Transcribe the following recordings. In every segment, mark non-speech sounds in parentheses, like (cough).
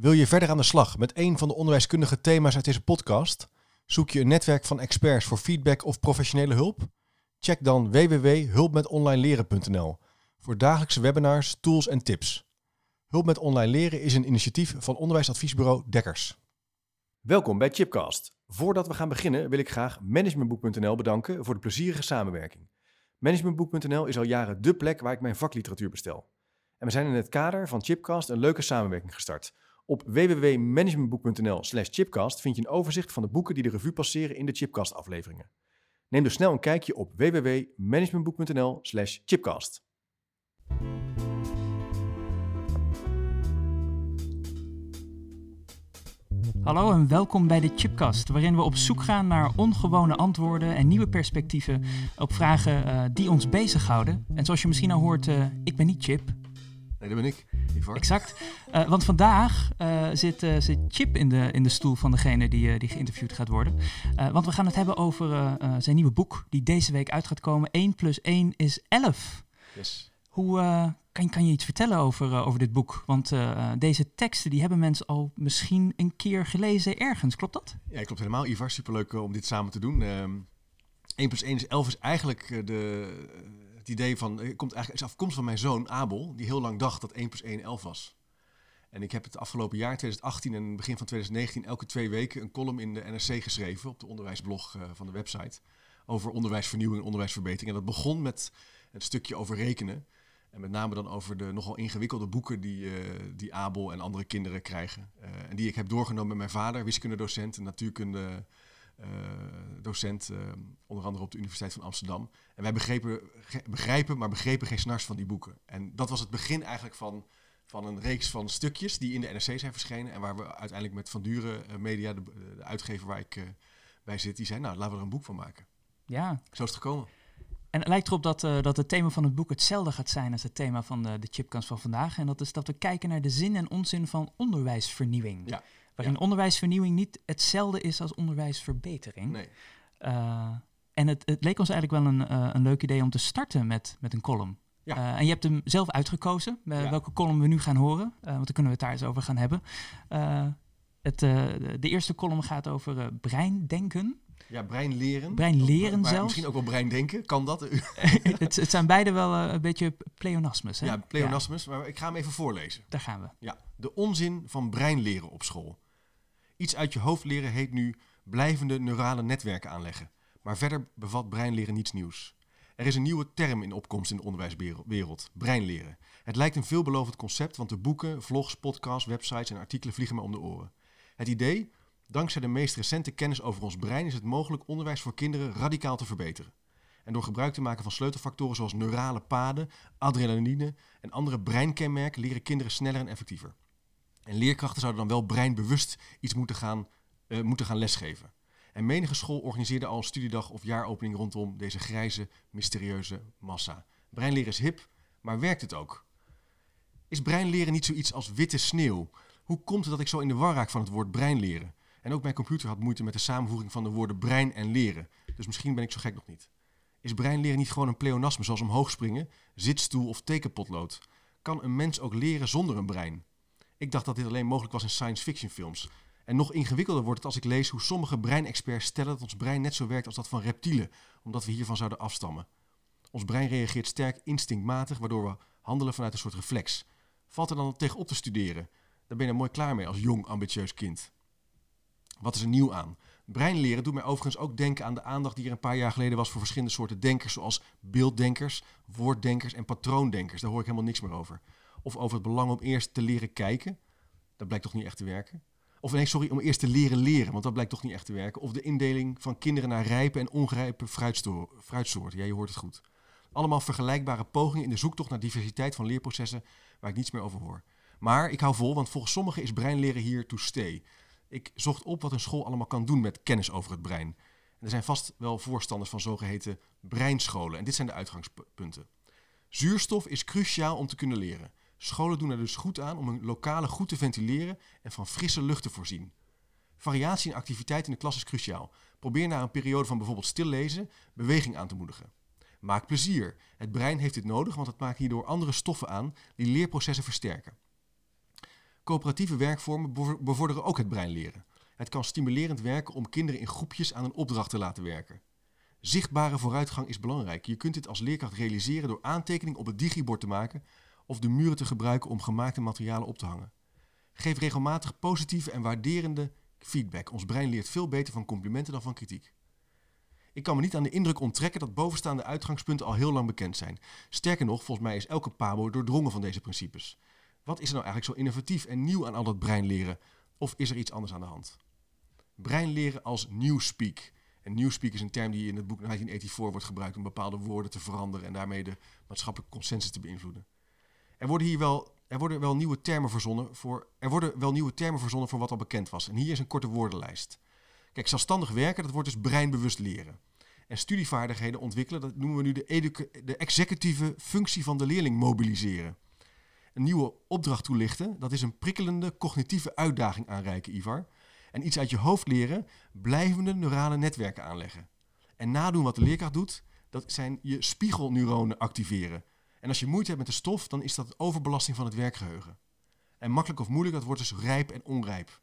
Wil je verder aan de slag met een van de onderwijskundige thema's uit deze podcast? Zoek je een netwerk van experts voor feedback of professionele hulp? Check dan www.hulpmetonlineleren.nl voor dagelijkse webinars, tools en tips. Hulp met online leren is een initiatief van onderwijsadviesbureau Dekkers. Welkom bij Chipcast. Voordat we gaan beginnen wil ik graag managementboek.nl bedanken voor de plezierige samenwerking. Managementboek.nl is al jaren dé plek waar ik mijn vakliteratuur bestel. En we zijn in het kader van Chipcast een leuke samenwerking gestart. Op www.managementboek.nl slash chipcast vind je een overzicht van de boeken die de revue passeren in de Chipcast afleveringen. Neem dus snel een kijkje op www.managementboek.nl slash chipcast. Hallo en welkom bij de Chipcast, waarin we op zoek gaan naar ongewone antwoorden en nieuwe perspectieven op vragen uh, die ons bezighouden. En zoals je misschien al hoort, uh, ik ben niet Chip. Nee, dat ben ik. Ivar. Exact. Uh, want vandaag zit, zit, Chip in de, in de stoel van degene die, die geïnterviewd gaat worden. want we gaan het hebben over zijn nieuwe boek, die deze week uit gaat komen. 1 plus 1 is 11. Yes. Hoe, kan, kan je iets vertellen over, uh, over dit boek? Want uh, deze teksten die hebben mensen al misschien een keer gelezen ergens, klopt dat? Ja, klopt helemaal. Ivar, superleuk om dit samen te doen. Um, 1 plus 1 is 11 is eigenlijk de, het idee van, het komt eigenlijk, is afkomst van mijn zoon Abel, die heel lang dacht dat 1 plus 1 11 was. En ik heb het afgelopen jaar, 2018 en begin van 2019, elke twee weken een column in de NRC geschreven, op de onderwijsblog uh, van de website, over onderwijsvernieuwing en onderwijsverbetering. En dat begon met het stukje over rekenen. En met name dan over de nogal ingewikkelde boeken die, uh, die Abel en andere kinderen krijgen. En die ik heb doorgenomen met mijn vader, wiskundedocent en natuurkunde docent, onder andere op de Universiteit van Amsterdam. En wij begrepen, begrijpen, maar begrepen geen snars van die boeken. En dat was het begin eigenlijk van, van een reeks van stukjes die in de NRC zijn verschenen. En waar we uiteindelijk met Van Duren Media, de, de, uitgever waar ik bij zit, die zei, nou laten we er een boek van maken. Ja. Zo is het gekomen. En het lijkt erop dat, uh, dat het thema van het boek hetzelfde gaat zijn als het thema van de, de chipkans van vandaag. En dat is dat we kijken naar de zin en onzin van onderwijsvernieuwing. Ja. Waarin ja. onderwijsvernieuwing niet hetzelfde is als onderwijsverbetering. Nee. Uh, en het, het, leek ons eigenlijk wel een, uh, een leuk idee om te starten met, met een column. Ja. en je hebt hem zelf uitgekozen, ja. welke column we nu gaan horen. want dan kunnen we het daar eens over gaan hebben. het, de eerste column gaat over breindenken. Ja, brein leren. Brein leren zelfs. Misschien ook wel brein denken, kan dat? (laughs) het, het, zijn beide wel een beetje pleonasmus. Hè? Ja, pleonasmus, ja. maar ik ga hem even voorlezen. Daar gaan we. Ja, de onzin van brein leren op school. Iets uit je hoofd leren heet nu blijvende neurale netwerken aanleggen. Maar verder bevat breinleren niets nieuws. Er is een nieuwe term in opkomst in de onderwijswereld, breinleren. Het lijkt een veelbelovend concept, want de boeken, vlogs, podcasts, websites en artikelen vliegen me om de oren. Het idee, Dankzij de meest recente kennis over ons brein is het mogelijk onderwijs voor kinderen radicaal te verbeteren. En door gebruik te maken van sleutelfactoren zoals neurale paden, adrenaline en andere breinkenmerken leren kinderen sneller en effectiever. En leerkrachten zouden dan wel breinbewust iets moeten gaan, uh, moeten gaan lesgeven. En menige school organiseerde al een studiedag of jaaropening rondom deze grijze, mysterieuze massa. Breinleren is hip, maar werkt het ook? Is breinleren niet zoiets als witte sneeuw? Hoe komt het dat ik zo in de war raak van het woord breinleren? En ook mijn computer had moeite met de samenvoeging van de woorden brein en leren. Dus misschien ben ik zo gek nog niet. Is breinleren niet gewoon een pleonasme zoals omhoog springen, zitstoel of tekenpotlood? Kan een mens ook leren zonder een brein? Ik dacht dat dit alleen mogelijk was in science fiction films. En nog ingewikkelder wordt het als ik lees hoe sommige breinexperts stellen dat ons brein net zo werkt als dat van reptielen, omdat we hiervan zouden afstammen. Ons brein reageert sterk instinctmatig, waardoor we handelen vanuit een soort reflex. Valt er dan tegenop te studeren? Daar ben je mooi klaar mee als jong, ambitieus kind. Wat is er nieuw aan? Breinleren doet mij overigens ook denken aan de aandacht die er een paar jaar geleden was voor verschillende soorten denkers, zoals beelddenkers, woorddenkers en patroondenkers. Daar hoor ik helemaal niks meer over. Of over het belang om eerst te leren kijken. Dat blijkt toch niet echt te werken. Of nee, sorry, om eerst te leren leren, want dat blijkt toch niet echt te werken. Of de indeling van kinderen naar rijpe en onrijpe fruitsoorten. Ja, je hoort het goed. Allemaal vergelijkbare pogingen in de zoektocht naar diversiteit van leerprocessen waar ik niets meer over hoor. Maar ik hou vol, want volgens sommigen is breinleren hier to stay. Ik zocht op wat een school allemaal kan doen met kennis over het brein. Er zijn vast wel voorstanders van zogeheten breinscholen. En dit zijn de uitgangspunten. Zuurstof is cruciaal om te kunnen leren. Scholen doen er dus goed aan om hun lokale goed te ventileren en van frisse lucht te voorzien. Variatie in activiteit in de klas is cruciaal. Probeer na een periode van bijvoorbeeld stillezen beweging aan te moedigen. Maak plezier. Het brein heeft dit nodig, want het maakt hierdoor andere stoffen aan die leerprocessen versterken. Coöperatieve werkvormen bevo- bevorderen ook het breinleren. Het kan stimulerend werken om kinderen in groepjes aan een opdracht te laten werken. Zichtbare vooruitgang is belangrijk. Je kunt dit als leerkracht realiseren door aantekeningen op het digibord te maken of de muren te gebruiken om gemaakte materialen op te hangen. Geef regelmatig positieve en waarderende feedback. Ons brein leert veel beter van complimenten dan van kritiek. Ik kan me niet aan de indruk onttrekken dat bovenstaande uitgangspunten al heel lang bekend zijn. Sterker nog, volgens mij is elke pabo doordrongen van deze principes. Wat is er nou eigenlijk zo innovatief en nieuw aan al dat breinleren? Of is er iets anders aan de hand? Breinleren als newspeak. En newspeak is een term die in het boek 1984 wordt gebruikt om bepaalde woorden te veranderen en daarmee de maatschappelijke consensus te beïnvloeden. Er worden hier wel, er worden wel nieuwe termen verzonnen voor, er worden wel nieuwe termen verzonnen voor wat al bekend was. En hier is een korte woordenlijst. Kijk, zelfstandig werken, dat wordt dus breinbewust leren. En studievaardigheden ontwikkelen, dat noemen we nu de, de executieve functie van de leerling mobiliseren. Een nieuwe opdracht toelichten, dat is een prikkelende cognitieve uitdaging aanreiken, Ivar. En iets uit je hoofd leren, blijvende neurale netwerken aanleggen. En nadoen wat de leerkracht doet, dat zijn je spiegelneuronen activeren. En als je moeite hebt met de stof, dan is dat overbelasting van het werkgeheugen. En makkelijk of moeilijk, dat wordt dus rijp en onrijp.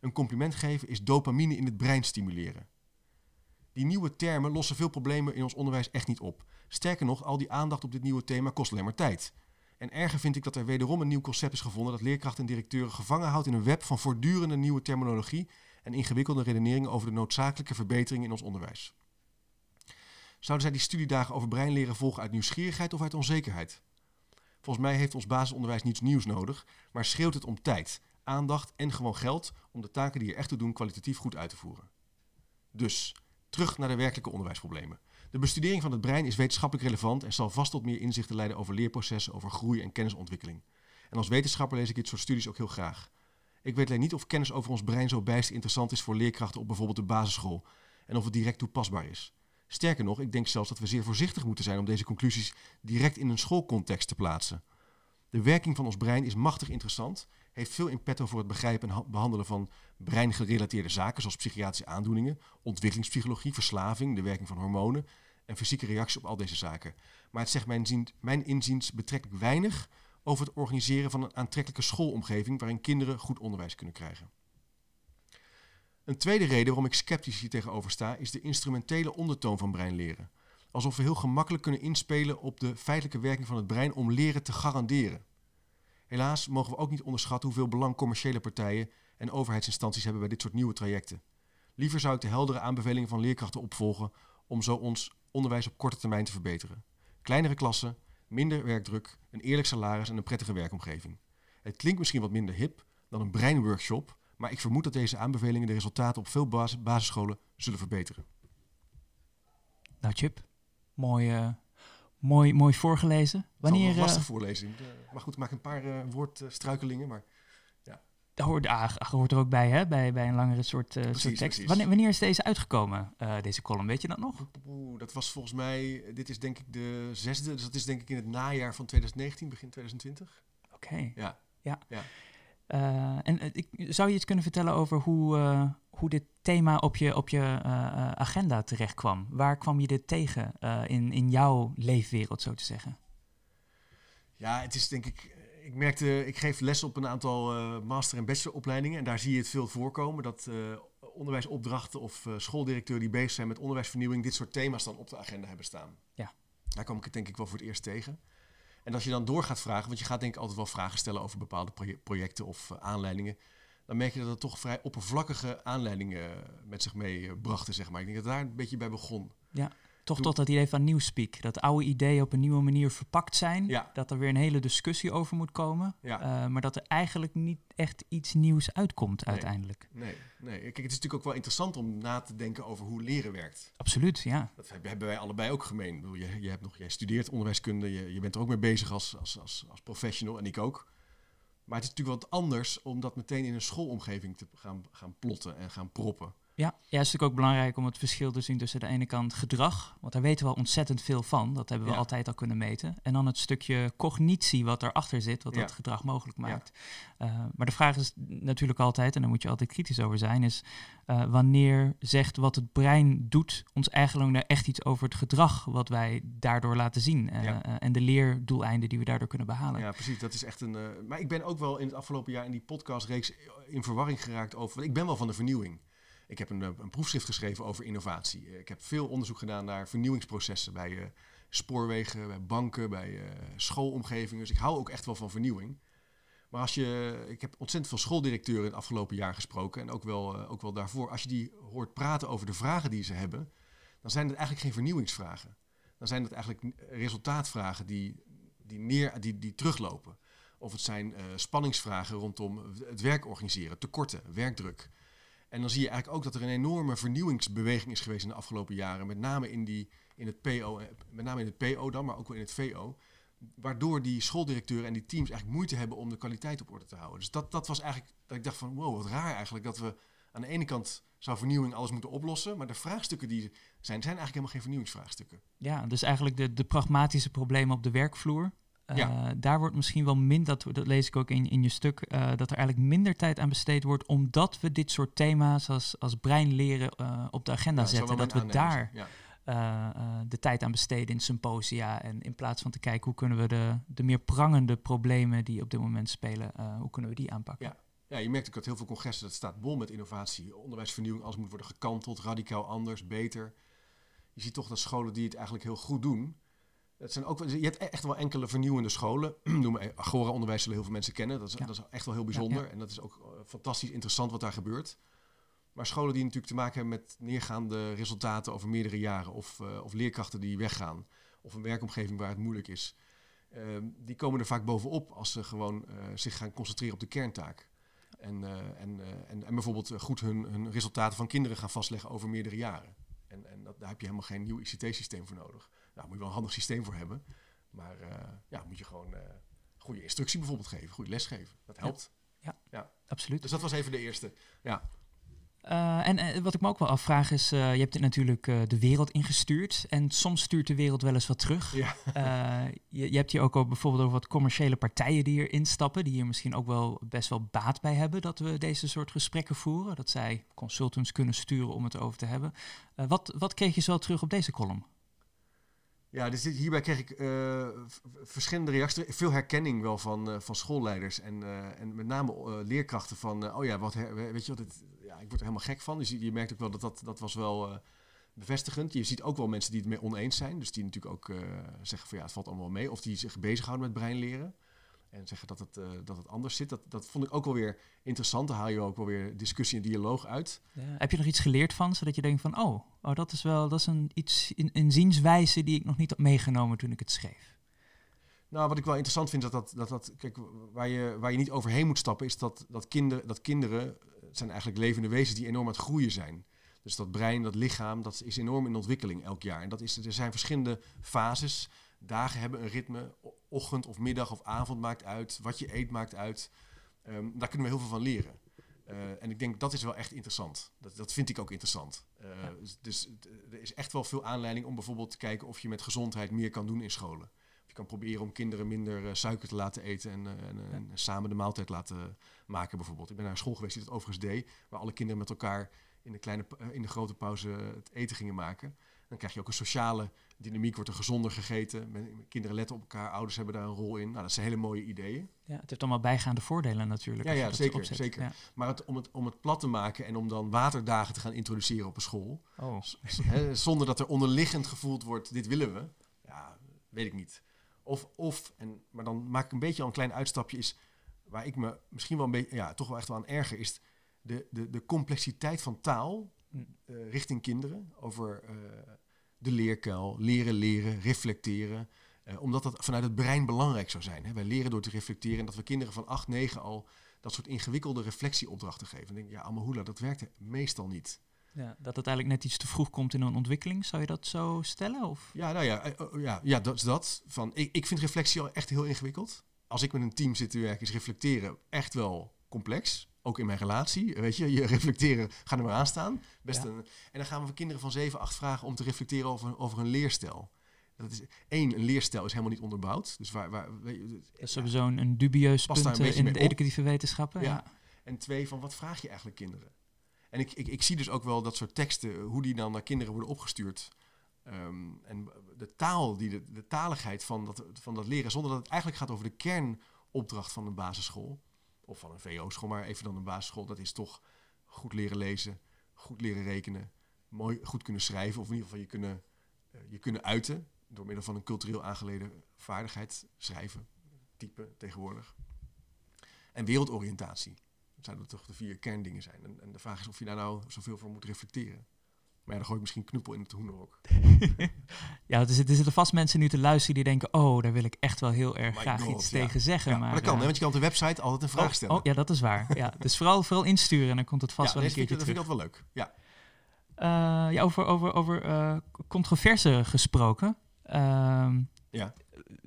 Een compliment geven is dopamine in het brein stimuleren. Die nieuwe termen lossen veel problemen in ons onderwijs echt niet op. Sterker nog, al die aandacht op dit nieuwe thema kost alleen maar tijd. En erger vind ik dat er wederom een nieuw concept is gevonden dat leerkrachten en directeuren gevangen houdt in een web van voortdurende nieuwe terminologie en ingewikkelde redeneringen over de noodzakelijke verbeteringen in ons onderwijs. Zouden zij die studiedagen over breinleren volgen uit nieuwsgierigheid of uit onzekerheid? Volgens mij heeft ons basisonderwijs niets nieuws nodig, maar schreeuwt het om tijd, aandacht en gewoon geld om de taken die er echt toe doen kwalitatief goed uit te voeren. Dus, terug naar de werkelijke onderwijsproblemen. De bestudering van het brein is wetenschappelijk relevant en zal vast tot meer inzichten leiden over leerprocessen, over groei en kennisontwikkeling. En als wetenschapper lees ik dit soort studies ook heel graag. Ik weet alleen niet of kennis over ons brein zo bijst interessant is voor leerkrachten op bijvoorbeeld de basisschool en of het direct toepasbaar is. Sterker nog, ik denk zelfs dat we zeer voorzichtig moeten zijn om deze conclusies direct in een schoolcontext te plaatsen. De werking van ons brein is machtig interessant, heeft veel in petto voor het begrijpen en ha- behandelen van breingerelateerde zaken zoals psychiatrische aandoeningen, ontwikkelingspsychologie, verslaving, de werking van hormonen en fysieke reacties op al deze zaken. Maar het zegt mijn, mijn inziens betrekkelijk weinig over het organiseren van een aantrekkelijke schoolomgeving waarin kinderen goed onderwijs kunnen krijgen. Een tweede reden waarom ik sceptisch hier tegenover sta, is de instrumentele ondertoon van breinleren. Alsof we heel gemakkelijk kunnen inspelen op de feitelijke werking van het brein om leren te garanderen. Helaas mogen we ook niet onderschatten hoeveel belang commerciële partijen en overheidsinstanties hebben bij dit soort nieuwe trajecten. Liever zou ik de heldere aanbevelingen van leerkrachten opvolgen om zo ons onderwijs op korte termijn te verbeteren. Kleinere klassen, minder werkdruk, een eerlijk salaris en een prettige werkomgeving. Het klinkt misschien wat minder hip dan een breinworkshop, maar ik vermoed dat deze aanbevelingen de resultaten op veel bas- basisscholen zullen verbeteren. Nou, Chip, mooi, eh, mooi, mooi voorgelezen. Wanneer, een eh, lastig voorlezen. Eh, maar goed, ik maak een paar woordstruikelingen. Maar daar hoort, ah, hoort er ook bij, hè? Bij, bij een langere soort, eh, soort tekst. precies. Wanneer, wanneer is deze uitgekomen, deze column? Weet je dat nog? Oeh, dat was volgens mij, dit is denk ik de zesde, dus dat is denk ik in het najaar van 2019, begin 2020. Oké. Ja. Eh, en eh, ik, zou je iets kunnen vertellen over hoe, eh, hoe dit thema op je, op je eh, eh, agenda terecht kwam? Waar kwam je dit tegen eh, in, in jouw leefwereld, zo te zeggen? Ja, het is denk ik. Ik merkte, ik geef les op een aantal eh, master- en bacheloropleidingen. En daar zie je het veel voorkomen. Dat eh, onderwijsopdrachten of eh, schooldirecteuren die bezig zijn met onderwijsvernieuwing. dit soort thema's dan op de agenda hebben staan. Ja. Daar kwam ik het denk ik wel voor het eerst tegen. En als je dan door gaat vragen, want je gaat denk ik altijd wel vragen stellen over bepaalde proje- projecten of eh, aanleidingen. Dan merk je dat het toch vrij oppervlakkige aanleidingen eh, met zich meebrachten, zeg maar. Ik denk dat daar een beetje bij begon. Toch tot dat idee van nieuwspeak. Dat oude ideeën op een nieuwe manier verpakt zijn. Ja. Dat er weer een hele discussie over moet komen. Ja. eh, maar dat er eigenlijk niet echt iets nieuws uitkomt uiteindelijk. Nee, nee. Kijk, het is natuurlijk ook wel interessant om na te denken over hoe leren werkt. Absoluut, ja. Dat heb- hebben wij allebei ook gemeen. Ik bedoel, je, je hebt nog, jij studeert onderwijskunde, je, je bent er ook mee bezig als, als, als, als professional en ik ook. Maar het is natuurlijk wat anders om dat meteen in een schoolomgeving te gaan, gaan plotten en gaan proppen. Ja, ja, het is natuurlijk ook belangrijk om het verschil te zien tussen de ene kant gedrag, want daar weten we al ontzettend veel van, dat hebben we Ja. altijd al kunnen meten, en dan het stukje cognitie wat erachter zit, wat Ja. dat gedrag mogelijk maakt. Eh, maar de vraag is natuurlijk altijd, en daar moet je altijd kritisch over zijn, is eh, wanneer zegt wat het brein doet ons eigenlijk nou echt iets over het gedrag wat wij daardoor laten zien eh, en de leerdoeleinden die we daardoor kunnen behalen. Ja, precies. Dat is echt een. maar ik ben ook wel in het afgelopen jaar in die podcastreeks in verwarring geraakt over. Ik ben wel van de vernieuwing. Ik heb een, eh, een proefschrift geschreven over innovatie. Eh, Ik heb veel onderzoek gedaan naar vernieuwingsprocessen bij eh, spoorwegen, bij banken, bij eh, schoolomgevingen. Dus ik hou ook echt wel van vernieuwing. Maar als je, ik heb ontzettend veel schooldirecteuren het afgelopen jaar gesproken en ook wel, ook wel daarvoor. Als je die hoort praten over de vragen die ze hebben, dan zijn het eigenlijk geen vernieuwingsvragen. Dan zijn het eigenlijk resultaatvragen die, die, neer, die, die teruglopen. Of het zijn spanningsvragen rondom het werk organiseren, tekorten, werkdruk. En dan zie je eigenlijk ook dat er een enorme vernieuwingsbeweging is geweest in de afgelopen jaren. Met name in, die, in, het, PO, met name in het PO dan, maar ook wel in het VO. Waardoor die schooldirecteuren en die teams eigenlijk moeite hebben om de kwaliteit op orde te houden. Dus dat, dat was eigenlijk, dat ik dacht van wow, wat raar eigenlijk. Dat we aan de ene kant zou vernieuwing alles moeten oplossen. Maar de vraagstukken die zijn, zijn eigenlijk helemaal geen vernieuwingsvraagstukken. Ja, dus eigenlijk de, de pragmatische problemen op de werkvloer. Eh, Ja. Daar wordt misschien wel minder, dat, dat lees ik ook in, in je stuk, eh, dat er eigenlijk minder tijd aan besteed wordt, omdat we dit soort thema's als, als breinleren eh, op de agenda Ja, zetten. Dat we daar. Ja. eh, eh, de tijd aan besteden in symposia. En in plaats van te kijken hoe kunnen we de, de meer prangende problemen die op dit moment spelen, eh, hoe kunnen we die aanpakken. Ja. Ja, je merkt ook dat heel veel congressen, dat staat bol met innovatie. Onderwijsvernieuwing, alles moet worden gekanteld, radicaal anders, beter. Je ziet toch dat scholen die het eigenlijk heel goed doen. Het zijn ook, je hebt e- echt wel enkele vernieuwende scholen. (clears throat) Noem maar Agora-onderwijs zullen heel veel mensen kennen. Dat is, Ja. dat is echt wel heel bijzonder. Ja, En dat is ook eh, fantastisch interessant wat daar gebeurt. Maar scholen die natuurlijk te maken hebben met neergaande resultaten over meerdere jaren. Of, eh, of leerkrachten die weggaan. Of een werkomgeving waar het moeilijk is. ehm, die komen er vaak bovenop als ze gewoon eh, zich gaan concentreren op de kerntaak. En, eh, en, eh, en, en bijvoorbeeld eh, goed hun, hun resultaten van kinderen gaan vastleggen over meerdere jaren. En, en dat, daar heb je helemaal geen nieuw ICT-systeem voor nodig. Nou, moet je wel een handig systeem voor hebben. Maar eh, ja, moet je gewoon eh, goede instructie bijvoorbeeld geven, goede les geven. Dat helpt. Absoluut. Dus dat was even de eerste. Ja, Eh, en wat ik me ook wel afvraag is, je hebt dit natuurlijk de wereld ingestuurd. En soms stuurt de wereld wel eens wat terug. ja. Je, je hebt hier ook al bijvoorbeeld over wat commerciële partijen die hier instappen, die hier misschien ook wel best wel baat bij hebben dat we deze soort gesprekken voeren. Dat zij consultants kunnen sturen om het over te hebben. Wat, wat kreeg je zo terug op deze column? Ja, dus hierbij kreeg ik eh, verschillende reacties. Veel herkenning wel van, eh, van schoolleiders. En, eh, en met name leerkrachten van... oh ja, wat weet je wat, dit, ja, ik word er helemaal gek van. Dus je, je merkt ook wel dat dat, dat was wel bevestigend. Je ziet ook wel mensen die het mee oneens zijn. Dus die natuurlijk ook zeggen van ja, het valt allemaal mee. Of die zich bezighouden met breinleren. En zeggen dat het, eh, dat het anders zit. Dat, dat vond ik ook wel weer interessant. Daar haal je ook wel weer discussie en dialoog uit. Heb je nog iets geleerd van, zodat je denkt van, oh, oh dat is wel dat is een, iets, een, een zienswijze die ik nog niet had meegenomen toen ik het schreef. Nou, wat ik wel interessant vind, dat dat, dat, dat kijk, waar je, waar je niet overheen moet stappen, is dat, dat, kinder, dat kinderen eh, zijn eigenlijk levende wezens die enorm aan het groeien zijn. Dus dat brein, dat lichaam, dat is enorm in ontwikkeling elk jaar. En dat is, er zijn verschillende fases. Dagen hebben een ritme, ochtend of middag of avond maakt uit. Wat je eet maakt uit. Ehm, daar kunnen we heel veel van leren. Eh, en ik denk dat is wel echt interessant. Dat, dat vind ik ook interessant. Eh, dus- Dus het- er is echt wel veel aanleiding om bijvoorbeeld te kijken of je met gezondheid meer kan doen in scholen. Of je kan proberen om kinderen minder eh, suiker te laten eten en, eh, en, eh, en samen de maaltijd laten maken bijvoorbeeld. Ik ben naar een school geweest die dat overigens deed, waar alle kinderen met elkaar in de, kleine, eh, in de grote pauze het eten gingen maken. Dan krijg je ook een sociale dynamiek, wordt er gezonder gegeten. Kinderen letten op elkaar, ouders hebben daar een rol in. Nou, dat zijn hele mooie ideeën. Ja, het heeft allemaal bijgaande voordelen natuurlijk. Ja, ja, zeker, zeker. Ja. Maar het, om, het, om het plat te maken en om dan waterdagen te gaan introduceren op een school, Oh. hè, zonder dat er onderliggend gevoeld wordt, dit willen we, ja, weet ik niet. Of, of en, maar dan maak ik een beetje al een klein uitstapje, is waar ik me misschien wel een beetje, ja, toch wel echt wel aan erger, is de, de, de complexiteit van taal Mm. eh, richting kinderen over eh, de leerkuil, leren leren, reflecteren. Eh, omdat dat vanuit het brein belangrijk zou zijn. Hè? Wij leren door te reflecteren en dat we kinderen van 8, 9 al dat soort ingewikkelde reflectieopdrachten geven. Dan denk ik, ja, Amahula, dat werkt meestal niet. Ja, dat het eigenlijk net iets te vroeg komt in een ontwikkeling. Zou je dat zo stellen? Of? Ja, nou ja, eh, oh, ja, ja dat is dat. Van, ik, ik vind reflectie al echt heel ingewikkeld. Als ik met een team zit te werken, is reflecteren echt wel complex. Ook in mijn relatie. Weet je, je (laughs) reflecteren, ga er maar aan staan. Best Ja. een, en dan gaan we kinderen van 7, 8 vragen om te reflecteren over, over een leerstijl. Dat is, één, een leerstijl is helemaal niet onderbouwd. Dus waar, waar, weet je, Dat is sowieso een, een dubieus daar punt een eh, in de op. educatieve wetenschappen. Ja. Ja. En twee, van wat vraag je eigenlijk kinderen? En ik, ik, ik zie dus ook wel dat soort teksten, hoe die dan naar kinderen worden opgestuurd. Ehm, en de taal, die de, de taligheid van dat, van dat leren, zonder dat het eigenlijk gaat over de kernopdracht van een basisschool. Of van een VO-school, maar even dan een basisschool. Dat is toch goed leren lezen, goed leren rekenen, mooi, goed kunnen schrijven. Of in ieder geval je kunnen, eh, je kunnen uiten door middel van een cultureel aangeleden vaardigheid. Schrijven, typen tegenwoordig. En wereldoriëntatie. Dat zouden toch de vier kerndingen zijn. En, en de vraag is of je daar nou zoveel voor moet reflecteren. Maar ja, dan gooi ik misschien knuppel in het hoenderhok. (laughs) Ja, er zitten, er zitten vast mensen nu te luisteren die denken... oh, daar wil ik echt wel heel erg My graag God, iets ja. tegen zeggen. Ja, maar, maar dat kan, eh, hè, want je kan op de website altijd een vraag oh, stellen. Oh, ja, dat is waar. (laughs) Ja, dus vooral, vooral insturen en dan komt het vast wel een keertje dat vind terug. ik altijd wel leuk. Ja. Eh, ja, over over, over eh, controverse gesproken. Ehm, Ja.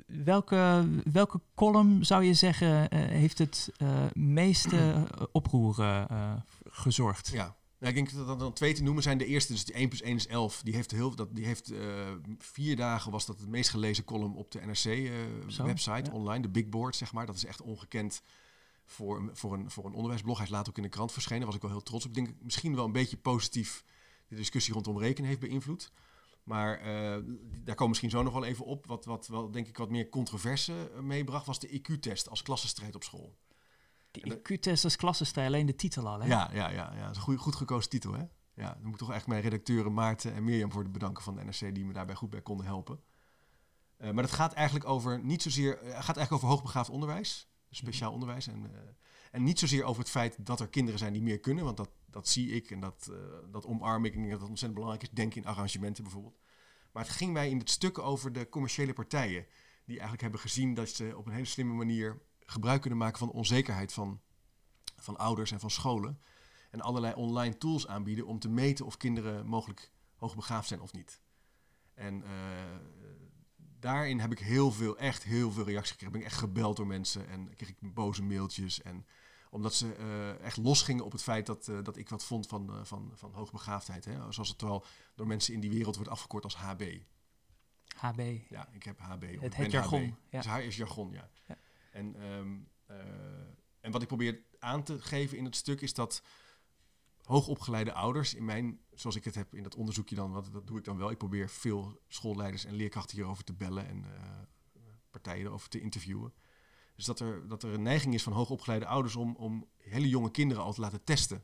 welke, welke column zou je zeggen heeft het meeste oproer gezorgd? Ja. Ja, ik denk dat er dan twee te noemen zijn. De eerste, dus die 1 plus 1 is 11. Die heeft, heel, dat, die heeft eh, vier dagen, was dat het meest gelezen column op de NRC-website, ja. online. De Big Board, zeg maar. Dat is echt ongekend voor, een- voor, een, voor een onderwijsblog. Hij is later ook in de krant verschenen. Daar was ik wel heel trots op. Ik denk misschien wel een beetje positief de discussie rondom rekenen heeft beïnvloed. Maar eh, daar komen we misschien zo nog wel even op. Wat, wat wel, denk ik, wat meer controverse eh, meebracht, was de IQ-test als klassenstrijd op school. De IQ-test als klassenstijl, alleen de titel al, hè? Ja, ja, ja, ja. Dat is een goeie, goed gekozen titel, hè? Ja, dan moet ik toch echt mijn redacteuren Maarten en Mirjam voor het bedanken van de NRC die me daarbij goed bij konden helpen. Eh, maar dat gaat eigenlijk over niet zozeer, eh, gaat eigenlijk over hoogbegaafd onderwijs, speciaal onderwijs. En, eh, en niet zozeer over het feit dat er kinderen zijn die meer kunnen, want dat, dat zie ik en dat, dat omarm ik. Denk dat dat ontzettend belangrijk is. Denk in arrangementen bijvoorbeeld. Maar het ging mij in het stuk over de commerciële partijen, die eigenlijk hebben gezien dat ze op een hele slimme manier gebruik kunnen maken van de onzekerheid van, van ouders en van scholen. En allerlei online tools aanbieden om te meten of kinderen mogelijk hoogbegaafd zijn of niet. En eh, daarin heb ik heel veel, echt heel veel reacties gekregen. Ben ik echt gebeld door mensen en kreeg ik boze mailtjes. En omdat ze eh, echt losgingen op het feit dat, eh, dat ik wat vond van, van, van hoogbegaafdheid. Hè? Zoals het wel door mensen in die wereld wordt afgekort als HB. HB. Ja, ik heb HB. Het, ben het jargon. Ja. Dus haar is jargon, ja. Ja. En, ehm, eh, en wat ik probeer aan te geven in het stuk is dat hoogopgeleide ouders, in mijn, zoals ik het heb in dat onderzoekje dan, dat doe ik dan wel. Ik probeer veel schoolleiders en leerkrachten hierover te bellen en eh, partijen erover te interviewen. Dus dat er, dat er een neiging is van hoogopgeleide ouders om, om hele jonge kinderen al te laten testen.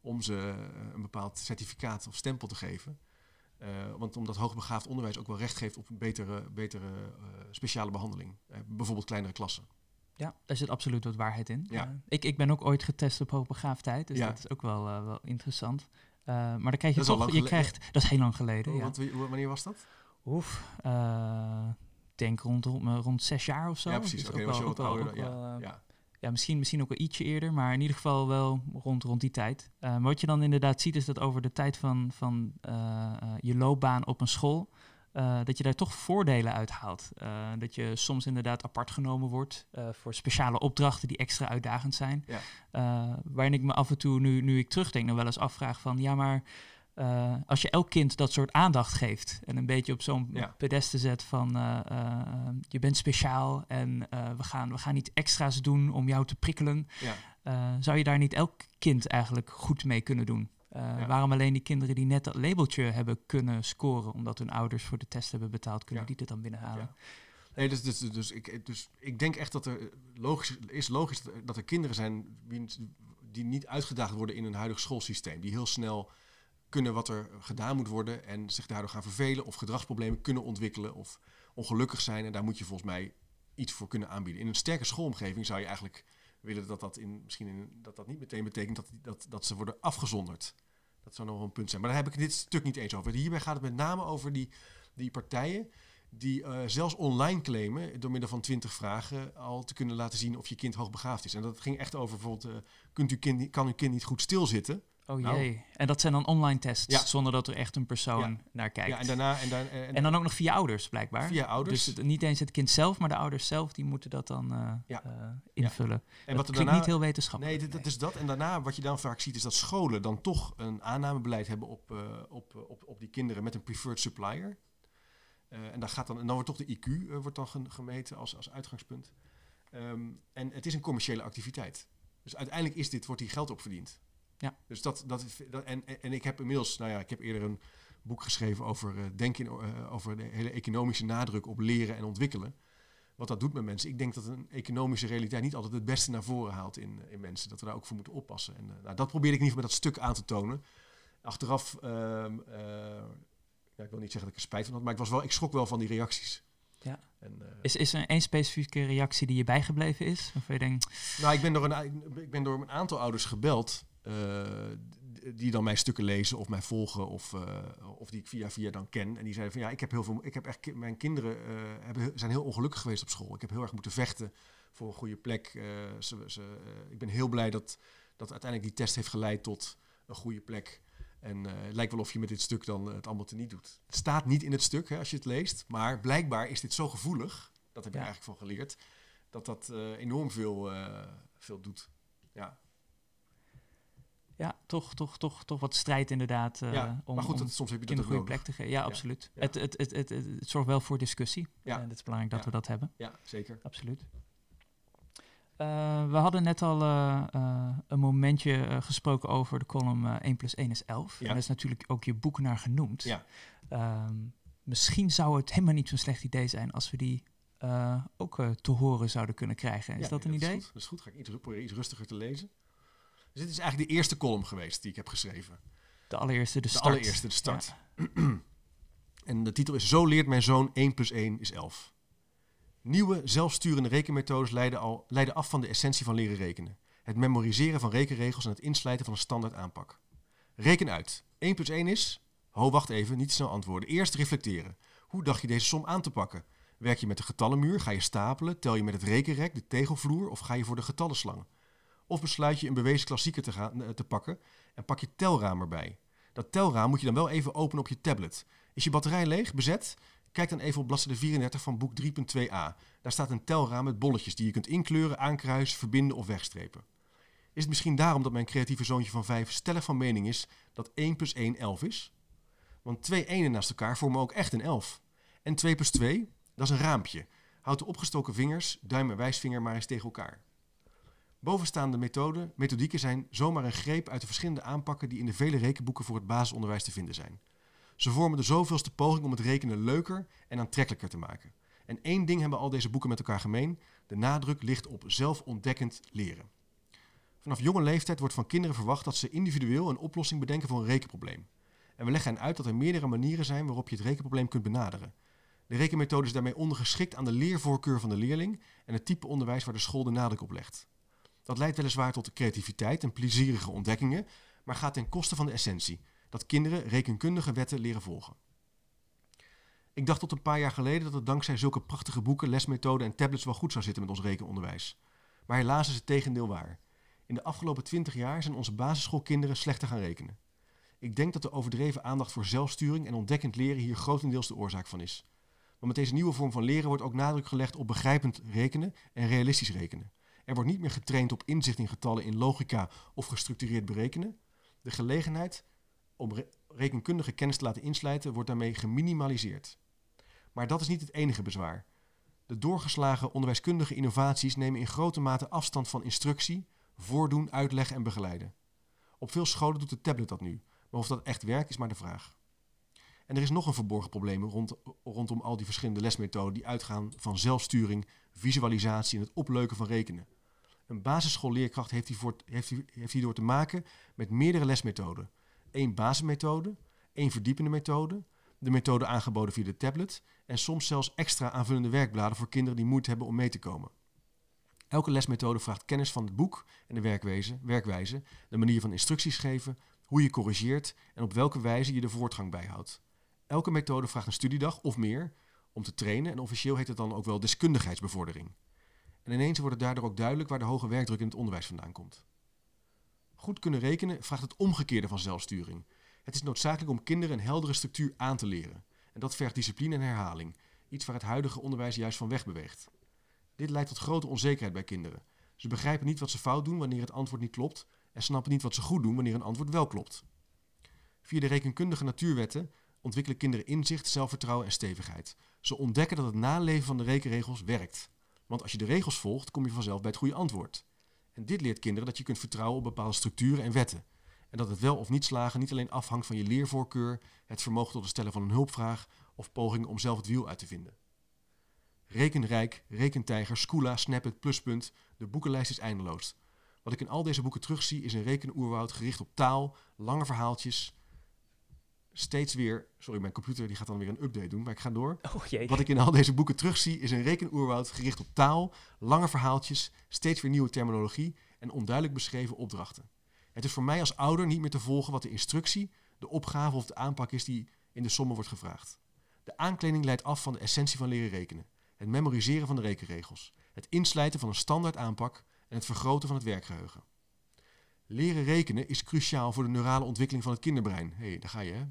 Om ze eh, een bepaald certificaat of stempel te geven. Eh, want omdat hoogbegaafd onderwijs ook wel recht geeft op een betere, betere speciale behandeling. Eh, bijvoorbeeld kleinere klassen. Ja, daar zit absoluut wat waarheid in. Ja. Eh, ik, ik ben ook ooit getest op hoogbegaafdheid, dus Ja. dat is ook wel, eh, wel interessant. Eh, maar dan krijg je Dat toch, je krijgt, dat is heel lang geleden, ja. Hoe- wanneer was dat? Oef, ik denk rond, rond, rond zes jaar of zo. ja, precies. Dus Oké, was je wat ouder. ja, ja. ja, misschien, misschien ook wel ietsje eerder, maar in ieder geval wel rond, rond die tijd. Maar wat je dan inderdaad ziet is dat over de tijd van, van je loopbaan op een school, eh, dat je daar toch voordelen uit haalt. Eh, dat je soms inderdaad apart genomen wordt eh, voor speciale opdrachten die extra uitdagend zijn. Ja. Waarin ik me af en toe, nu, nu ik terugdenk, nog wel eens afvraag van, ja maar... als je elk kind dat soort aandacht geeft en een beetje op zo'n Ja. pedeste zet van je bent speciaal en we, gaan, we gaan iets extra's doen om jou te prikkelen, Ja. zou je daar niet elk kind eigenlijk goed mee kunnen doen? Eh, Ja. Waarom alleen die kinderen die net dat labeltje hebben kunnen scoren, omdat hun ouders voor de test hebben betaald, kunnen Ja. die dit dan binnenhalen? Ja. Nee, dus, dus, dus, ik, dus ik denk echt dat er logisch, is logisch dat er, er kinderen zijn die niet uitgedaagd worden in een huidig schoolsysteem. Die heel snel kunnen wat er gedaan moet worden en zich daardoor gaan vervelen of gedragsproblemen kunnen ontwikkelen of ongelukkig zijn. En daar moet je volgens mij iets voor kunnen aanbieden. In een sterke schoolomgeving zou je eigenlijk willen dat dat, in, misschien in, dat, dat niet meteen betekent dat, dat, dat ze worden afgezonderd. Dat zou nog wel een punt zijn. Maar daar heb ik dit stuk niet eens over. Hierbij gaat het met name over die, die partijen die eh, zelfs online claimen, door middel van 20 vragen, al te kunnen laten zien of je kind hoogbegaafd is. En dat ging echt over bijvoorbeeld, eh, kunt u kind, kan uw kind niet goed stilzitten? Oh Nou. jee. En dat zijn dan online tests, Ja. zonder dat er echt een persoon Ja. naar kijkt. Ja, en daarna... En, dan, en, En dan ook nog via ouders, blijkbaar. via ouders. Dus het- niet eens het kind zelf, maar de ouders zelf, die moeten dat dan eh, Ja. eh, invullen. en dat wat klinkt daarna, niet heel wetenschappelijk. Nee, dat is dat. En daarna, wat je dan vaak ziet, is dat scholen dan toch een aannamebeleid hebben op, eh, op, op, op die kinderen met een preferred supplier. En, dan gaat dan, en dan wordt toch de IQ wordt dan gemeten als, als uitgangspunt. Ehm, en het is een commerciële activiteit. Dus uiteindelijk is dit, wordt hier geld op verdiend. Ja. Dus dat, dat, is- dat en, en- ik heb inmiddels, nou ja, ik heb eerder een boek geschreven over eh, denken, eh, over de hele economische nadruk op leren en ontwikkelen. Wat dat doet met mensen. Ik denk dat een economische realiteit niet altijd het beste naar voren haalt in, in mensen. Dat we daar ook voor moeten oppassen. En eh, nou, dat probeerde ik in ieder geval met dat stuk aan te tonen. Achteraf, ehm, eh, ja, ik wil niet zeggen dat ik er spijt van had, maar ik, was wel, ik schrok wel van die reacties. Ja. En, eh, Is, is er één specifieke reactie die je bijgebleven is? Waarvan je denkt, Nou, ik ben door een, ik ben door een aantal ouders gebeld. Eh, die dan mijn stukken lezen of mij volgen of, eh, of die ik via via dan ken. En die zeiden van ja, ik heb heel veel. Ik heb echt ki- mijn kinderen eh, hebben, zijn heel ongelukkig geweest op school. Ik heb heel erg moeten vechten voor een goede plek. Ze, ze, ik ben heel blij dat, dat uiteindelijk die test heeft geleid tot een goede plek. En het lijkt wel of je met dit stuk dan het allemaal teniet doet. Het staat niet in het stuk hè, als je het leest. Maar blijkbaar is dit zo gevoelig, dat heb ik Ja. eigenlijk van geleerd, dat dat enorm veel, veel doet. Ja, ja, toch, toch, toch, toch wat strijd inderdaad eh, ja. om, maar goed, om soms heb je dat een goede nodig. plek te geven. Ja, absoluut. ja. Het, het, het, het, het, het zorgt wel voor discussie. Ja. En het is belangrijk dat we dat hebben. Ja, zeker. Absoluut. Eh, we hadden net al eh, eh, een momentje eh, gesproken over de column eh 1 plus 1 is 11. Ja. En daar is natuurlijk ook je boek naar genoemd. Ja. Ehm, misschien zou het helemaal niet zo'n slecht idee zijn als we die eh, ook eh, te horen zouden kunnen krijgen. Is dat nee, een idee? Is goed. Dat is goed. Ga ik iets, proberen iets rustiger te lezen. Dus dit is eigenlijk de eerste column geweest die ik heb geschreven. De allereerste, de De start. allereerste, de start. (clears throat) en de titel is Zo leert mijn zoon 1 plus 1 is 11. Nieuwe zelfsturende rekenmethodes leiden, al, leiden af van de essentie van leren rekenen. Het memoriseren van rekenregels en het inslijten van een standaard aanpak. Reken uit. 1 plus 1 is... Ho, wacht even, niet te snel antwoorden. Eerst reflecteren. Hoe dacht je deze som aan te pakken? Werk je met de getallenmuur, ga je stapelen, tel je met het rekenrek, de tegelvloer of ga je voor de getallenslang? Of besluit je een bewezen klassieker te, gaan, eh, te pakken en pak je telraam erbij. Dat telraam moet je dan wel even openen op je tablet. Is je batterij leeg, bezet? Kijk dan even op bladzijde 34 van boek 3.2a. Daar staat een telraam met bolletjes die je kunt inkleuren, aankruisen, verbinden of wegstrepen. Is het misschien daarom dat mijn creatieve zoontje van 5 stellig van mening is dat 1 plus 1 11 is? Want twee enen naast elkaar vormen ook echt een 11. En 2 plus 2, dat is een raampje. Houd de opgestoken vingers, duim en wijsvinger maar eens tegen elkaar. Bovenstaande methoden, methodieken zijn zomaar een greep uit de verschillende aanpakken die in de vele rekenboeken voor het basisonderwijs te vinden zijn. Ze vormen de zoveelste poging om het rekenen leuker en aantrekkelijker te maken. En één ding hebben al deze boeken met elkaar gemeen: de nadruk ligt op zelfontdekkend leren. Vanaf jonge leeftijd wordt van kinderen verwacht dat ze individueel een oplossing bedenken voor een rekenprobleem. En we leggen hen uit dat er meerdere manieren zijn waarop je het rekenprobleem kunt benaderen. De rekenmethode is daarmee ondergeschikt aan de leervoorkeur van de leerling en het type onderwijs waar de school de nadruk op legt. Dat leidt weliswaar tot creativiteit en plezierige ontdekkingen, maar gaat ten koste van de essentie: dat kinderen rekenkundige wetten leren volgen. Ik dacht tot een paar jaar geleden dat het dankzij zulke prachtige boeken, lesmethoden en tablets wel goed zou zitten met ons rekenonderwijs. Maar helaas is het tegendeel waar. In de afgelopen twintig jaar zijn onze basisschoolkinderen slechter gaan rekenen. Ik denk dat de overdreven aandacht voor zelfsturing en ontdekkend leren hier grotendeels de oorzaak van is. Want met deze nieuwe vorm van leren wordt ook nadruk gelegd op begrijpend rekenen en realistisch rekenen. Er wordt niet meer getraind op inzicht in getallen in logica of gestructureerd berekenen. De gelegenheid om re- rekenkundige kennis te laten inslijten wordt daarmee geminimaliseerd. Maar dat is niet het enige bezwaar. De doorgeslagen onderwijskundige innovaties nemen in grote mate afstand van instructie, voordoen, uitleggen en begeleiden. Op veel scholen doet de tablet dat nu, maar of dat echt werkt is maar de vraag. En er is nog een verborgen probleem rond, rondom al die verschillende lesmethoden die uitgaan van zelfsturing, visualisatie en het opleuken van rekenen. Een basisschoolleerkracht heeft, hiervoor, heeft, hier- heeft hierdoor te maken met meerdere lesmethoden. Eén basismethode, één verdiepende methode, de methode aangeboden via de tablet en soms zelfs extra aanvullende werkbladen voor kinderen die moeite hebben om mee te komen. Elke lesmethode vraagt kennis van het boek en de werkwijze, de manier van instructies geven, hoe je corrigeert en op welke wijze je de voortgang bijhoudt. Elke methode vraagt een studiedag of meer om te trainen en officieel heet het dan ook wel deskundigheidsbevordering. En ineens wordt het daardoor ook duidelijk waar de hoge werkdruk in het onderwijs vandaan komt. Goed kunnen rekenen vraagt het omgekeerde van zelfsturing. Het is noodzakelijk om kinderen een heldere structuur aan te leren. En dat vergt discipline en herhaling, iets waar het huidige onderwijs juist van weg beweegt. Dit leidt tot grote onzekerheid bij kinderen. Ze begrijpen niet wat ze fout doen wanneer het antwoord niet klopt en snappen niet wat ze goed doen wanneer een antwoord wel klopt. Via de rekenkundige natuurwetten ontwikkelen kinderen inzicht, zelfvertrouwen en stevigheid. Ze ontdekken dat het naleven van de rekenregels werkt. Want als je de regels volgt, kom je vanzelf bij het goede antwoord. En dit leert kinderen dat je kunt vertrouwen op bepaalde structuren en wetten. En dat het wel of niet slagen niet alleen afhangt van je leervoorkeur, het vermogen tot het stellen van een hulpvraag of pogingen om zelf het wiel uit te vinden. Rekenrijk, Rekentijger, Scula, Snapit, Pluspunt, de boekenlijst is eindeloos. Wat ik in al deze boeken terugzie is een rekenoerwoud gericht op taal, lange verhaaltjes, steeds weer... Sorry, mijn computer die gaat dan weer een update doen, maar ik ga door. Oh jee. Wat ik in al deze boeken terugzie is een rekenoerwoud gericht op taal, lange verhaaltjes, steeds weer nieuwe terminologie en onduidelijk beschreven opdrachten. Het is voor mij als ouder niet meer te volgen wat de instructie, de opgave of de aanpak is die in de sommen wordt gevraagd. De aankleding leidt af van de essentie van leren rekenen. Het memoriseren van de rekenregels. Het inslijten van een standaard aanpak en het vergroten van het werkgeheugen. Leren rekenen is cruciaal voor de neurale ontwikkeling van het kinderbrein. Hé, hey, daar ga je, hè?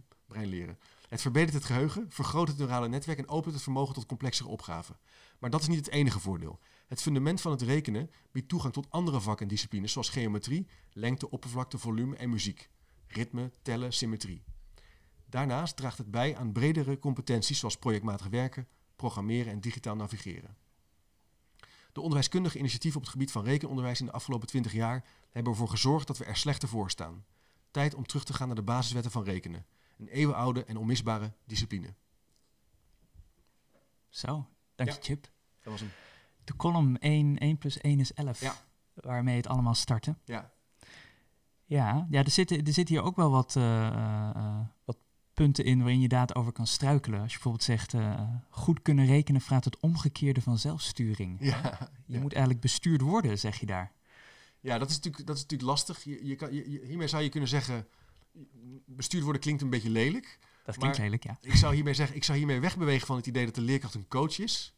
Het verbetert het geheugen, vergroot het neurale netwerk en opent het vermogen tot complexere opgaven. Maar dat is niet het enige voordeel. Het fundament van het rekenen biedt toegang tot andere vakken en disciplines zoals geometrie, lengte, oppervlakte, volume en muziek. Ritme, tellen, symmetrie. Daarnaast draagt het bij aan bredere competenties zoals projectmatig werken, programmeren en digitaal navigeren. De onderwijskundige initiatieven op het gebied van rekenonderwijs in de afgelopen 20 jaar hebben ervoor gezorgd dat we er slechter voor staan. Tijd om terug te gaan naar de basiswetten van rekenen. Een eeuwenoude en onmisbare discipline. Zo, dank je Ja. Chip. Dat was hem. De column 1, 1 plus 1 is 11. Ja. Waarmee het allemaal startte. Ja. Ja, ja er, zitten, er zitten hier ook wel wat, eh, eh, wat punten in waarin je inderdaad over kan struikelen. Als je bijvoorbeeld zegt, eh, goed kunnen rekenen vraagt het omgekeerde van zelfsturing. Ja, (laughs) Je ja. moet eigenlijk bestuurd worden, zeg je daar. ja dat, is natuurlijk, dat is natuurlijk lastig. Je, je kan, je- hiermee zou je kunnen zeggen, bestuurd worden klinkt een beetje lelijk. Dat klinkt Maar- lelijk, ja. Ik zou hiermee zeggen, ik zou hiermee wegbewegen van het idee dat de leerkracht een coach is.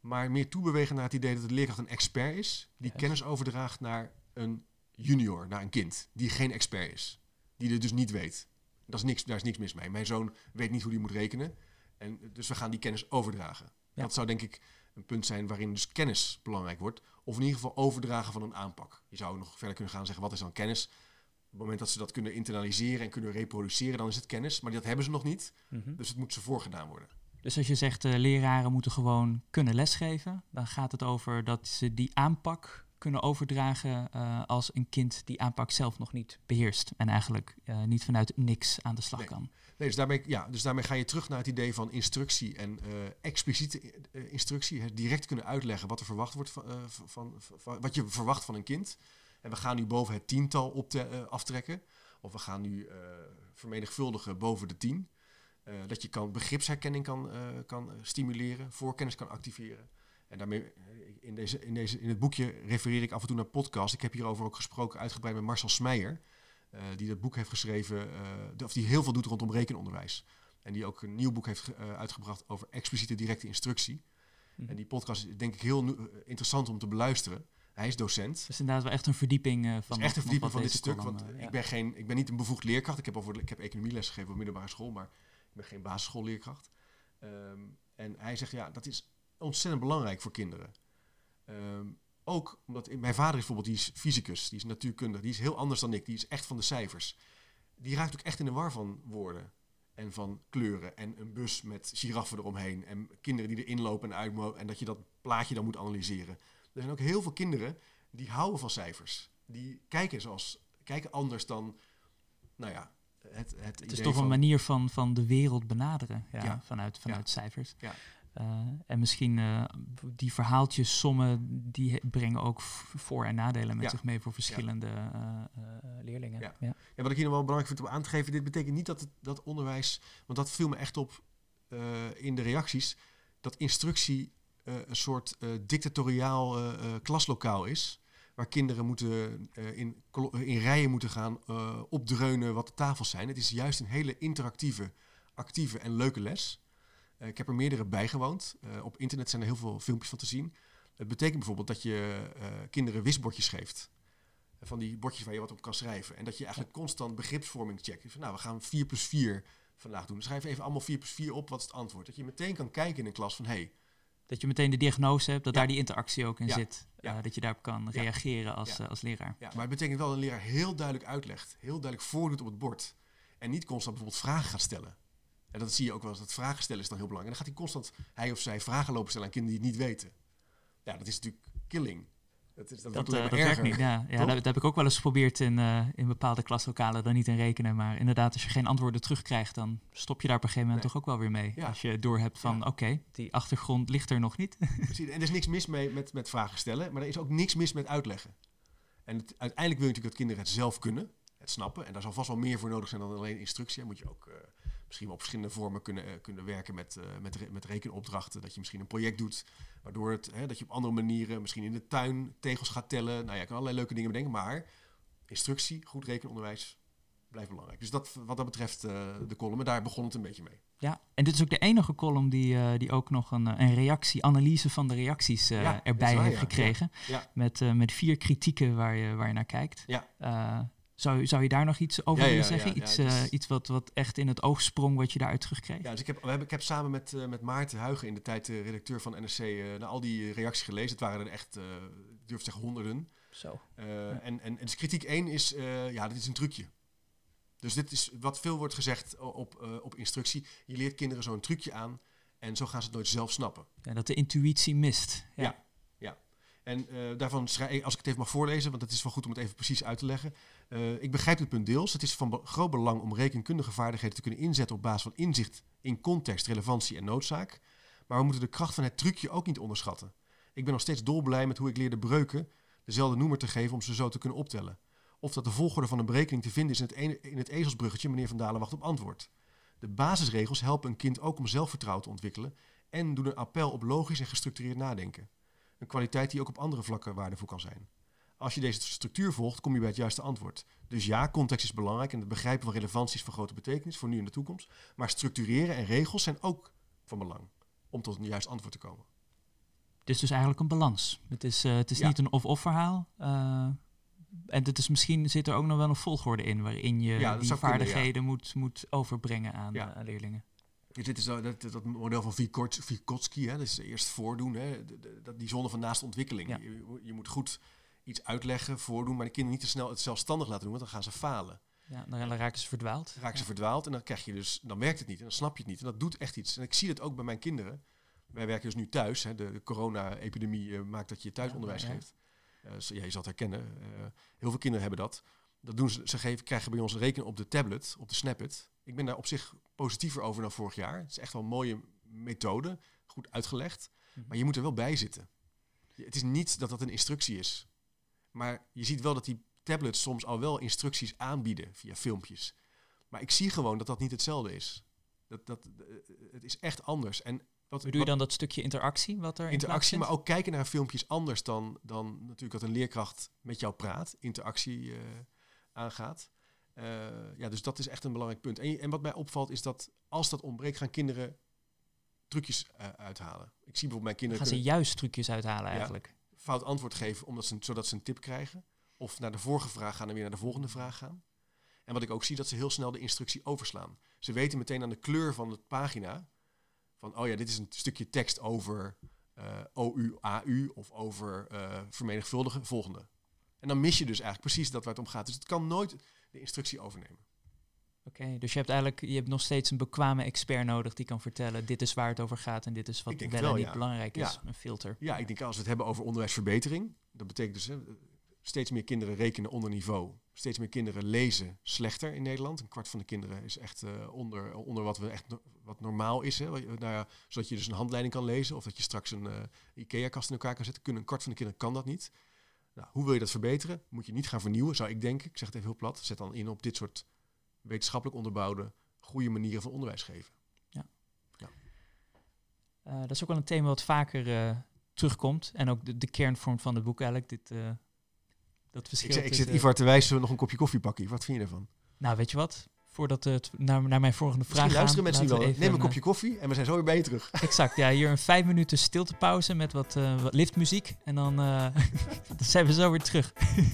Maar meer toebewegen naar het idee dat de leerkracht een expert is. Die kennis overdraagt naar een junior, naar een kind. Die geen expert is. Die het dus niet weet. Dat is niks, daar is niks mis mee. Mijn zoon weet niet hoe hij moet rekenen. En dus we gaan die kennis overdragen. Ja. Dat zou denk ik een punt zijn waarin dus kennis belangrijk wordt. Of in ieder geval overdragen van een aanpak. Je zou nog verder kunnen gaan zeggen, wat is dan kennis? Op het moment dat ze dat kunnen internaliseren en kunnen reproduceren, dan is het kennis. Maar dat hebben ze nog niet. Mhm. Dus het moet ze voorgedaan worden. Dus als je zegt, eh, leraren moeten gewoon kunnen lesgeven, dan gaat het over dat ze die aanpak kunnen overdragen eh, als een kind die aanpak zelf nog niet beheerst. En eigenlijk eh, niet vanuit niks aan de slag Nee. kan. Nee, dus, daarmee, ja, dus daarmee ga je terug naar het idee van instructie en expliciete instructie. Het direct kunnen uitleggen wat er verwacht wordt van, van, van- van- wat je verwacht van een kind. En we gaan nu boven het tiental op te, eh, aftrekken. Of we gaan nu eh, vermenigvuldigen boven de tien. Eh, dat je kan, begripsherkenning kan, kan stimuleren, voorkennis kan activeren. En daarmee, in, deze, in, deze, in het boekje refereer ik af en toe naar podcasts. Ik heb hierover ook gesproken uitgebreid met Marcel Smeijer. die dat boek heeft geschreven, of die heel veel doet rondom rekenonderwijs. En die ook een nieuw boek heeft ge- uitgebracht over expliciete directe instructie. Mhm. En die podcast is denk ik heel interessant om te beluisteren. Hij is docent. Dus inderdaad wel echt een verdieping eh, van is echt een verdieping van dit stuk. column, Want eh, ik, ben geen, ik ben niet een bevoegd leerkracht. Ik heb, over, ik heb economieles gegeven op middelbare school, maar ik ben geen basisschoolleerkracht. Ehm, en hij zegt, ja, dat is ontzettend belangrijk voor kinderen. Ehm, ook omdat mijn vader is bijvoorbeeld, die is fysicus, die is natuurkundig, die is heel anders dan ik, die is echt van de cijfers. Die raakt ook echt in de war van woorden en van kleuren en een bus met giraffen eromheen en kinderen die erin lopen en uitmogen en dat je dat plaatje dan moet analyseren. Er zijn ook heel veel kinderen die houden van cijfers. Die kijken, zoals, kijken anders dan, nou ja, het, het, Het is toch van, een manier van, van de wereld benaderen ja, Ja. vanuit, vanuit cijfers. Ja. Eh, en misschien eh, die verhaaltjes, sommen, die brengen ook voor- en nadelen met Ja. zich mee voor verschillende eh, leerlingen. Ja. Ja. Wat ik hier nog wel belangrijk vind om aan te geven, dit betekent niet dat het, dat onderwijs, want dat viel me echt op in de reacties, dat instructie een soort eh, dictatoriaal eh, eh, klaslokaal is. Waar kinderen moeten, eh, in, in rijen moeten gaan eh, opdreunen wat de tafels zijn. Het is juist een hele interactieve, actieve en leuke les. Eh, ik heb er meerdere bijgewoond. Eh op internet zijn er heel veel filmpjes van te zien. Het betekent bijvoorbeeld dat je eh, kinderen wisbordjes geeft. van die bordjes waar je wat op kan schrijven. En dat je eigenlijk constant begripsvorming checkt. Van, nou, we gaan 4 plus 4 vandaag doen. Schrijf even allemaal 4 plus 4 op, wat is het antwoord? Dat je meteen kan kijken in een klas van, hé, hey, Dat je meteen de diagnose hebt, dat Ja. daar die interactie ook in Ja. zit. Ja. Eh, dat je daarop kan reageren als, eh, als leraar. Ja, maar het betekent wel dat een leraar heel duidelijk uitlegt. Heel duidelijk voordoet op het bord. En niet constant bijvoorbeeld vragen gaat stellen. En dat zie je ook wel eens. Dat vragen stellen is dan heel belangrijk. En dan gaat hij constant, hij of zij, vragen lopen stellen aan kinderen die het niet weten. Ja, dat is natuurlijk killing. Dat, is, dat, Dat, dat werkt niet. Ja, ja dat, dat heb ik ook wel eens geprobeerd in, eh, in bepaalde klaslokalen. Dan niet in rekenen. Maar inderdaad, als je geen antwoorden terugkrijgt, dan stop je daar op een gegeven moment Nee. toch ook wel weer mee. Ja. Als je doorhebt van, Ja. oké, die achtergrond ligt er nog niet. (laughs) Precies. En er is niks mis mee met, met vragen stellen. Maar er is ook niks mis met uitleggen. En het- uiteindelijk wil je natuurlijk dat kinderen het zelf kunnen. Het snappen. En daar zal vast wel meer voor nodig zijn dan alleen instructie. Dan moet je ook eh, misschien wel op verschillende vormen kunnen, eh, kunnen werken met, eh, met, met rekenopdrachten. Dat je misschien een project doet, waardoor het, hè, dat je op andere manieren, misschien in de tuin tegels gaat tellen. Nou ja, je kan allerlei leuke dingen bedenken. Maar instructie, goed rekenonderwijs, blijft belangrijk. Dus dat, wat dat betreft eh, de column, en daar begon het een beetje mee. Ja, en dit is ook de enige column die, die ook nog een, een reactie, analyse van de reacties Ja, erbij waar, heeft ja. gekregen. Ja. Met, met vier kritieken waar je, waar je naar kijkt. Ja. Eh, zou, zou je daar nog iets over Ja, willen ja, zeggen? ja, ja, iets is- eh, iets wat, wat echt in het oog sprong, wat je daaruit terugkreeg? Ja, dus ik heb, we hebben, ik heb samen met, eh, met Maarten Huigen in de tijd de redacteur van NRC eh, naar al die reacties gelezen. Het waren er echt, eh, ik durf te zeggen, honderden. Zo. Eh, en, en, en dus kritiek 1 is, eh, ja, dit is een trucje. Dus dit is wat veel wordt gezegd op, eh, op instructie. Je leert kinderen zo'n trucje aan en zo gaan ze het nooit zelf snappen. Ja, dat de intuïtie mist. Ja. En eh, daarvan schrijf als ik het even mag voorlezen, want het is wel goed om het even precies uit te leggen. Eh, ik begrijp dit punt deels. Het is van groot belang om rekenkundige vaardigheden te kunnen inzetten op basis van inzicht in context, relevantie en noodzaak. Maar we moeten de kracht van het trucje ook niet onderschatten. Ik ben nog steeds dolblij met hoe ik leerde breuken dezelfde noemer te geven om ze zo te kunnen optellen. Of dat de volgorde van een berekening te vinden is in het, ene, in het ezelsbruggetje meneer Van Dalen wacht op antwoord. De basisregels helpen een kind ook om zelfvertrouwen te ontwikkelen en doen een appel op logisch en gestructureerd nadenken. Een kwaliteit die ook op andere vlakken waardevol kan zijn. Als je deze structuur volgt, kom je bij het juiste antwoord. Dus ja, context is belangrijk en het begrijpen van relevantie is van grote betekenis voor nu en de toekomst. Maar structureren en regels zijn ook van belang om tot een juist antwoord te komen. Het is dus eigenlijk een balans. Het is, eh, het is Ja. niet een of-of verhaal. eh, en het is misschien zit er ook nog wel een volgorde in waarin je Ja, die zou kunnen, ja. vaardigheden moet, moet overbrengen aan, eh, aan leerlingen. Dus dit is zo- dat, dat model van Vygots- Vygotsky, hè, dus eerst voordoen, hè, dat die zone van naast ontwikkeling. Ja. Je, je moet goed iets uitleggen, voordoen, maar de kinderen niet te snel het zelfstandig laten doen, want dan gaan ze falen. Ja, dan raken ze verdwaald. Dan raken ze Ja. verdwaald en dan krijg je dus, dan werkt het niet en dan snap je het niet. En dat doet echt iets. En ik zie het ook bij mijn kinderen. Wij werken dus nu thuis. Hè. De, de corona-epidemie eh, maakt dat je thuisonderwijs Ja, geeft. Eh, ja, je zal het herkennen. Eh, heel veel kinderen hebben dat. Dat doen ze, ze geven, krijgen bij ons rekenen op de tablet, op de Snapit. Ik ben daar op zich positiever over dan vorig jaar. Het is echt wel een mooie methode, goed uitgelegd. Mhm. Maar je moet er wel bij zitten. Het is niet dat dat een instructie is. Maar je ziet wel dat die tablets soms al wel instructies aanbieden via filmpjes. Maar ik zie gewoon dat dat niet hetzelfde is. Dat, dat, eh, het is echt anders. En wat, Bedoel je dan dat stukje interactie wat er in interactie, maar ook kijken naar filmpjes anders dan, dan natuurlijk dat een leerkracht met jou praat, interactie eh, aangaat. Eh, ja, dus dat is echt een belangrijk punt. En, en wat mij opvalt is dat als dat ontbreekt, gaan kinderen trucjes eh, uithalen. Ik zie bijvoorbeeld mijn kinderen Gaan ze juist trucjes uithalen eigenlijk? fout antwoord geven omdat ze, zodat ze een tip krijgen. Of naar de vorige vraag gaan en weer naar de volgende vraag gaan. En wat ik ook zie, dat ze heel snel de instructie overslaan. Ze weten meteen aan de kleur van de pagina van, oh ja, dit is een stukje tekst over eh OU, AU of over vermenigvuldigen, volgende. En dan mis je dus eigenlijk precies dat waar het om gaat. Dus het kan nooit de instructie overnemen. Oké, dus je hebt eigenlijk je hebt nog steeds een bekwame expert nodig die kan vertellen dit is waar het over gaat en dit is wat wel, denk en wel, niet ja. belangrijk is. Ja. Een filter. Ja, ik denk als we het hebben over onderwijsverbetering, dat betekent dus hè, steeds meer kinderen rekenen onder niveau. Steeds meer kinderen lezen slechter in Nederland. Een kwart van de kinderen is echt eh, onder, onder wat, we echt, no- wat normaal is. Hè. Nou ja, zodat je dus een handleiding kan lezen of dat je straks een eh, IKEA-kast in elkaar kan zetten. Kunnen een kwart van de kinderen kan dat niet. Nou, hoe wil je dat verbeteren? Moet je niet gaan vernieuwen, zou ik denken. Ik zeg het even heel plat. Zet dan in op dit soort wetenschappelijk onderbouwde, goede manieren van onderwijs geven. Eh, dat is ook wel een thema wat vaker eh, terugkomt en ook de, de kern vormt van het boek eigenlijk. Dit, eh, dat verschil. Ik, ik zit Ivar te wijzen nog een kopje koffie pakken. Wat vind je ervan? Nou, weet je wat? voordat eh, het naar, naar mijn volgende vraag gaat. luisteren mensen wel. Neem een kopje eh, koffie en we zijn zo weer bij je terug. (laughs) Exact, ja. Hier een vijf minuten stiltepauze met wat, eh, liftmuziek. En (laughs) dan, zijn we zo weer terug. (laughs)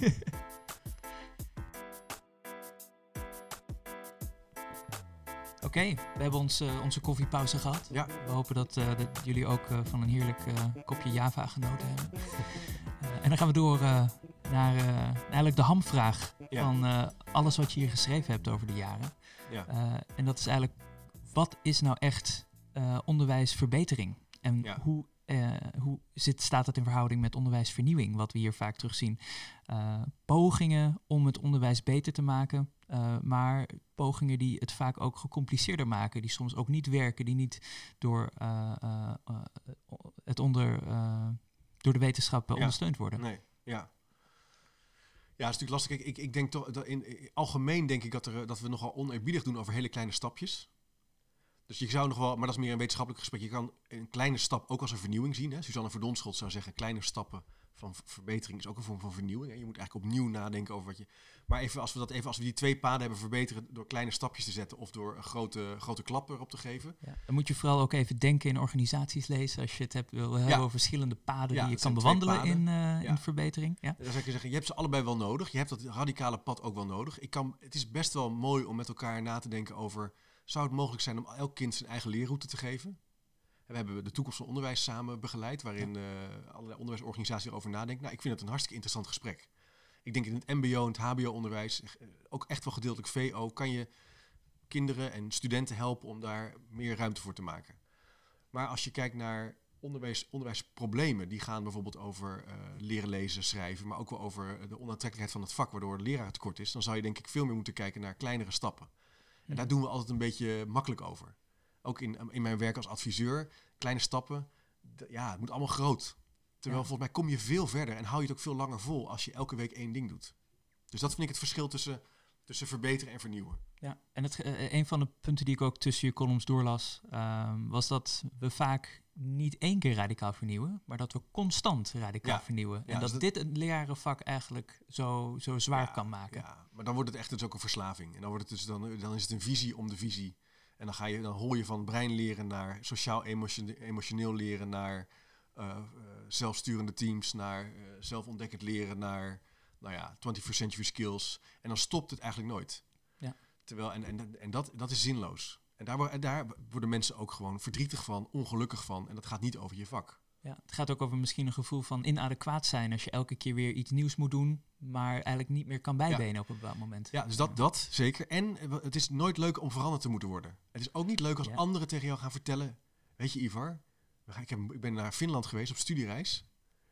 Oké, we hebben ons, onze koffiepauze gehad. We hopen dat, dat jullie ook van een heerlijk kopje Java genoten hebben. en dan gaan we door naar eigenlijk de hamvraag ja. van alles wat je hier geschreven hebt over de jaren. Ja. en dat is eigenlijk, wat is nou echt onderwijsverbetering? En ja. hoe uh, hoe zit, staat dat in verhouding met onderwijsvernieuwing, wat we hier vaak terugzien? Uh, pogingen om het onderwijs beter te maken, uh, maar pogingen die het vaak ook gecompliceerder maken, die soms ook niet werken, die niet door, het onder, door de wetenschap ja. ondersteund worden. Nee, ja. Ja, dat is natuurlijk lastig. Ik, ik, denk toch, in, in, algemeen denk ik dat, er, dat we nogal oneerbiedig doen over hele kleine stapjes. Dus je zou nog wel, maar dat is meer een wetenschappelijk gesprek. Je kan een kleine stap ook als een vernieuwing zien. Hè? Suzanne Verdonschot zou zeggen, kleine stappen van verbetering is ook een vorm van vernieuwing. Hè? Je moet eigenlijk opnieuw nadenken over wat je. Maar even als we dat even, als we die twee paden hebben verbeteren door kleine stapjes te zetten of door een grote, grote klap erop te geven. Ja, dan moet je vooral ook even denken in organisaties lezen als je het hebt, wil hebben over verschillende paden die je kan bewandelen in, uh, in verbetering. Ja. Dan zou ik zeggen, je hebt ze allebei wel nodig. Je hebt dat radicale pad ook wel nodig. Ik kan, het is best wel mooi om met elkaar na te denken over zou het mogelijk zijn om elk kind zijn eigen leerroute te geven? We hebben de toekomst van onderwijs samen begeleid, waarin uh, allerlei onderwijsorganisaties erover nadenken. Nou, ik vind het een hartstikke interessant gesprek. Ik denk in het MBO en het HBO-onderwijs, eh, ook echt wel gedeeltelijk VO, kan je kinderen en studenten helpen om daar meer ruimte voor te maken. Maar als je kijkt naar onderwijs, onderwijsproblemen, die gaan bijvoorbeeld over uh, leren lezen, schrijven, maar ook wel over de onaantrekkelijkheid van het vak, waardoor er leraar tekort is, dan zou je denk ik veel meer moeten kijken naar kleinere stappen. En daar doen we altijd een beetje makkelijk over. Ook in, in mijn werk als adviseur, kleine stappen. Ja, het moet allemaal groot. Terwijl volgens mij kom je veel verder en hou je het ook veel langer vol als je elke week één ding doet. Dus dat vind ik het verschil tussen, tussen verbeteren en vernieuwen. Ja, en het, uh, een van de punten die ik ook tussen je columns doorlas, uh, was dat we vaak niet één keer radicaal vernieuwen, maar dat we constant radicaal ja. vernieuwen. Ja, en dat, dus dit een lerarenvak eigenlijk zo, zo zwaar ja, kan maken. Ja, maar dan wordt het echt dus ook een verslaving. En dan, wordt het dus dan, dan is het een visie om de visie. En dan, ga je, dan hoor je van brein leren naar sociaal-emotioneel leren, naar uh, uh, zelfsturende teams, naar uh, zelfontdekkend leren, naar nou ja, 21st century skills. En dan stopt het eigenlijk nooit. Ja. Terwijl, en, en, en dat, dat is zinloos. En daar, daar worden mensen ook gewoon verdrietig van, ongelukkig van. En dat gaat niet over je vak. Ja, het gaat ook over misschien een gevoel van inadequaat zijn als je elke keer weer iets nieuws moet doen, maar eigenlijk niet meer kan bijbenen ja. op een bepaald moment. Ja, dus dat, dat zeker. En het is nooit leuk om veranderd te moeten worden. Het is ook niet leuk als ja. anderen tegen jou gaan vertellen, weet je Ivar, ik, heb, ik ben naar Finland geweest op studiereis.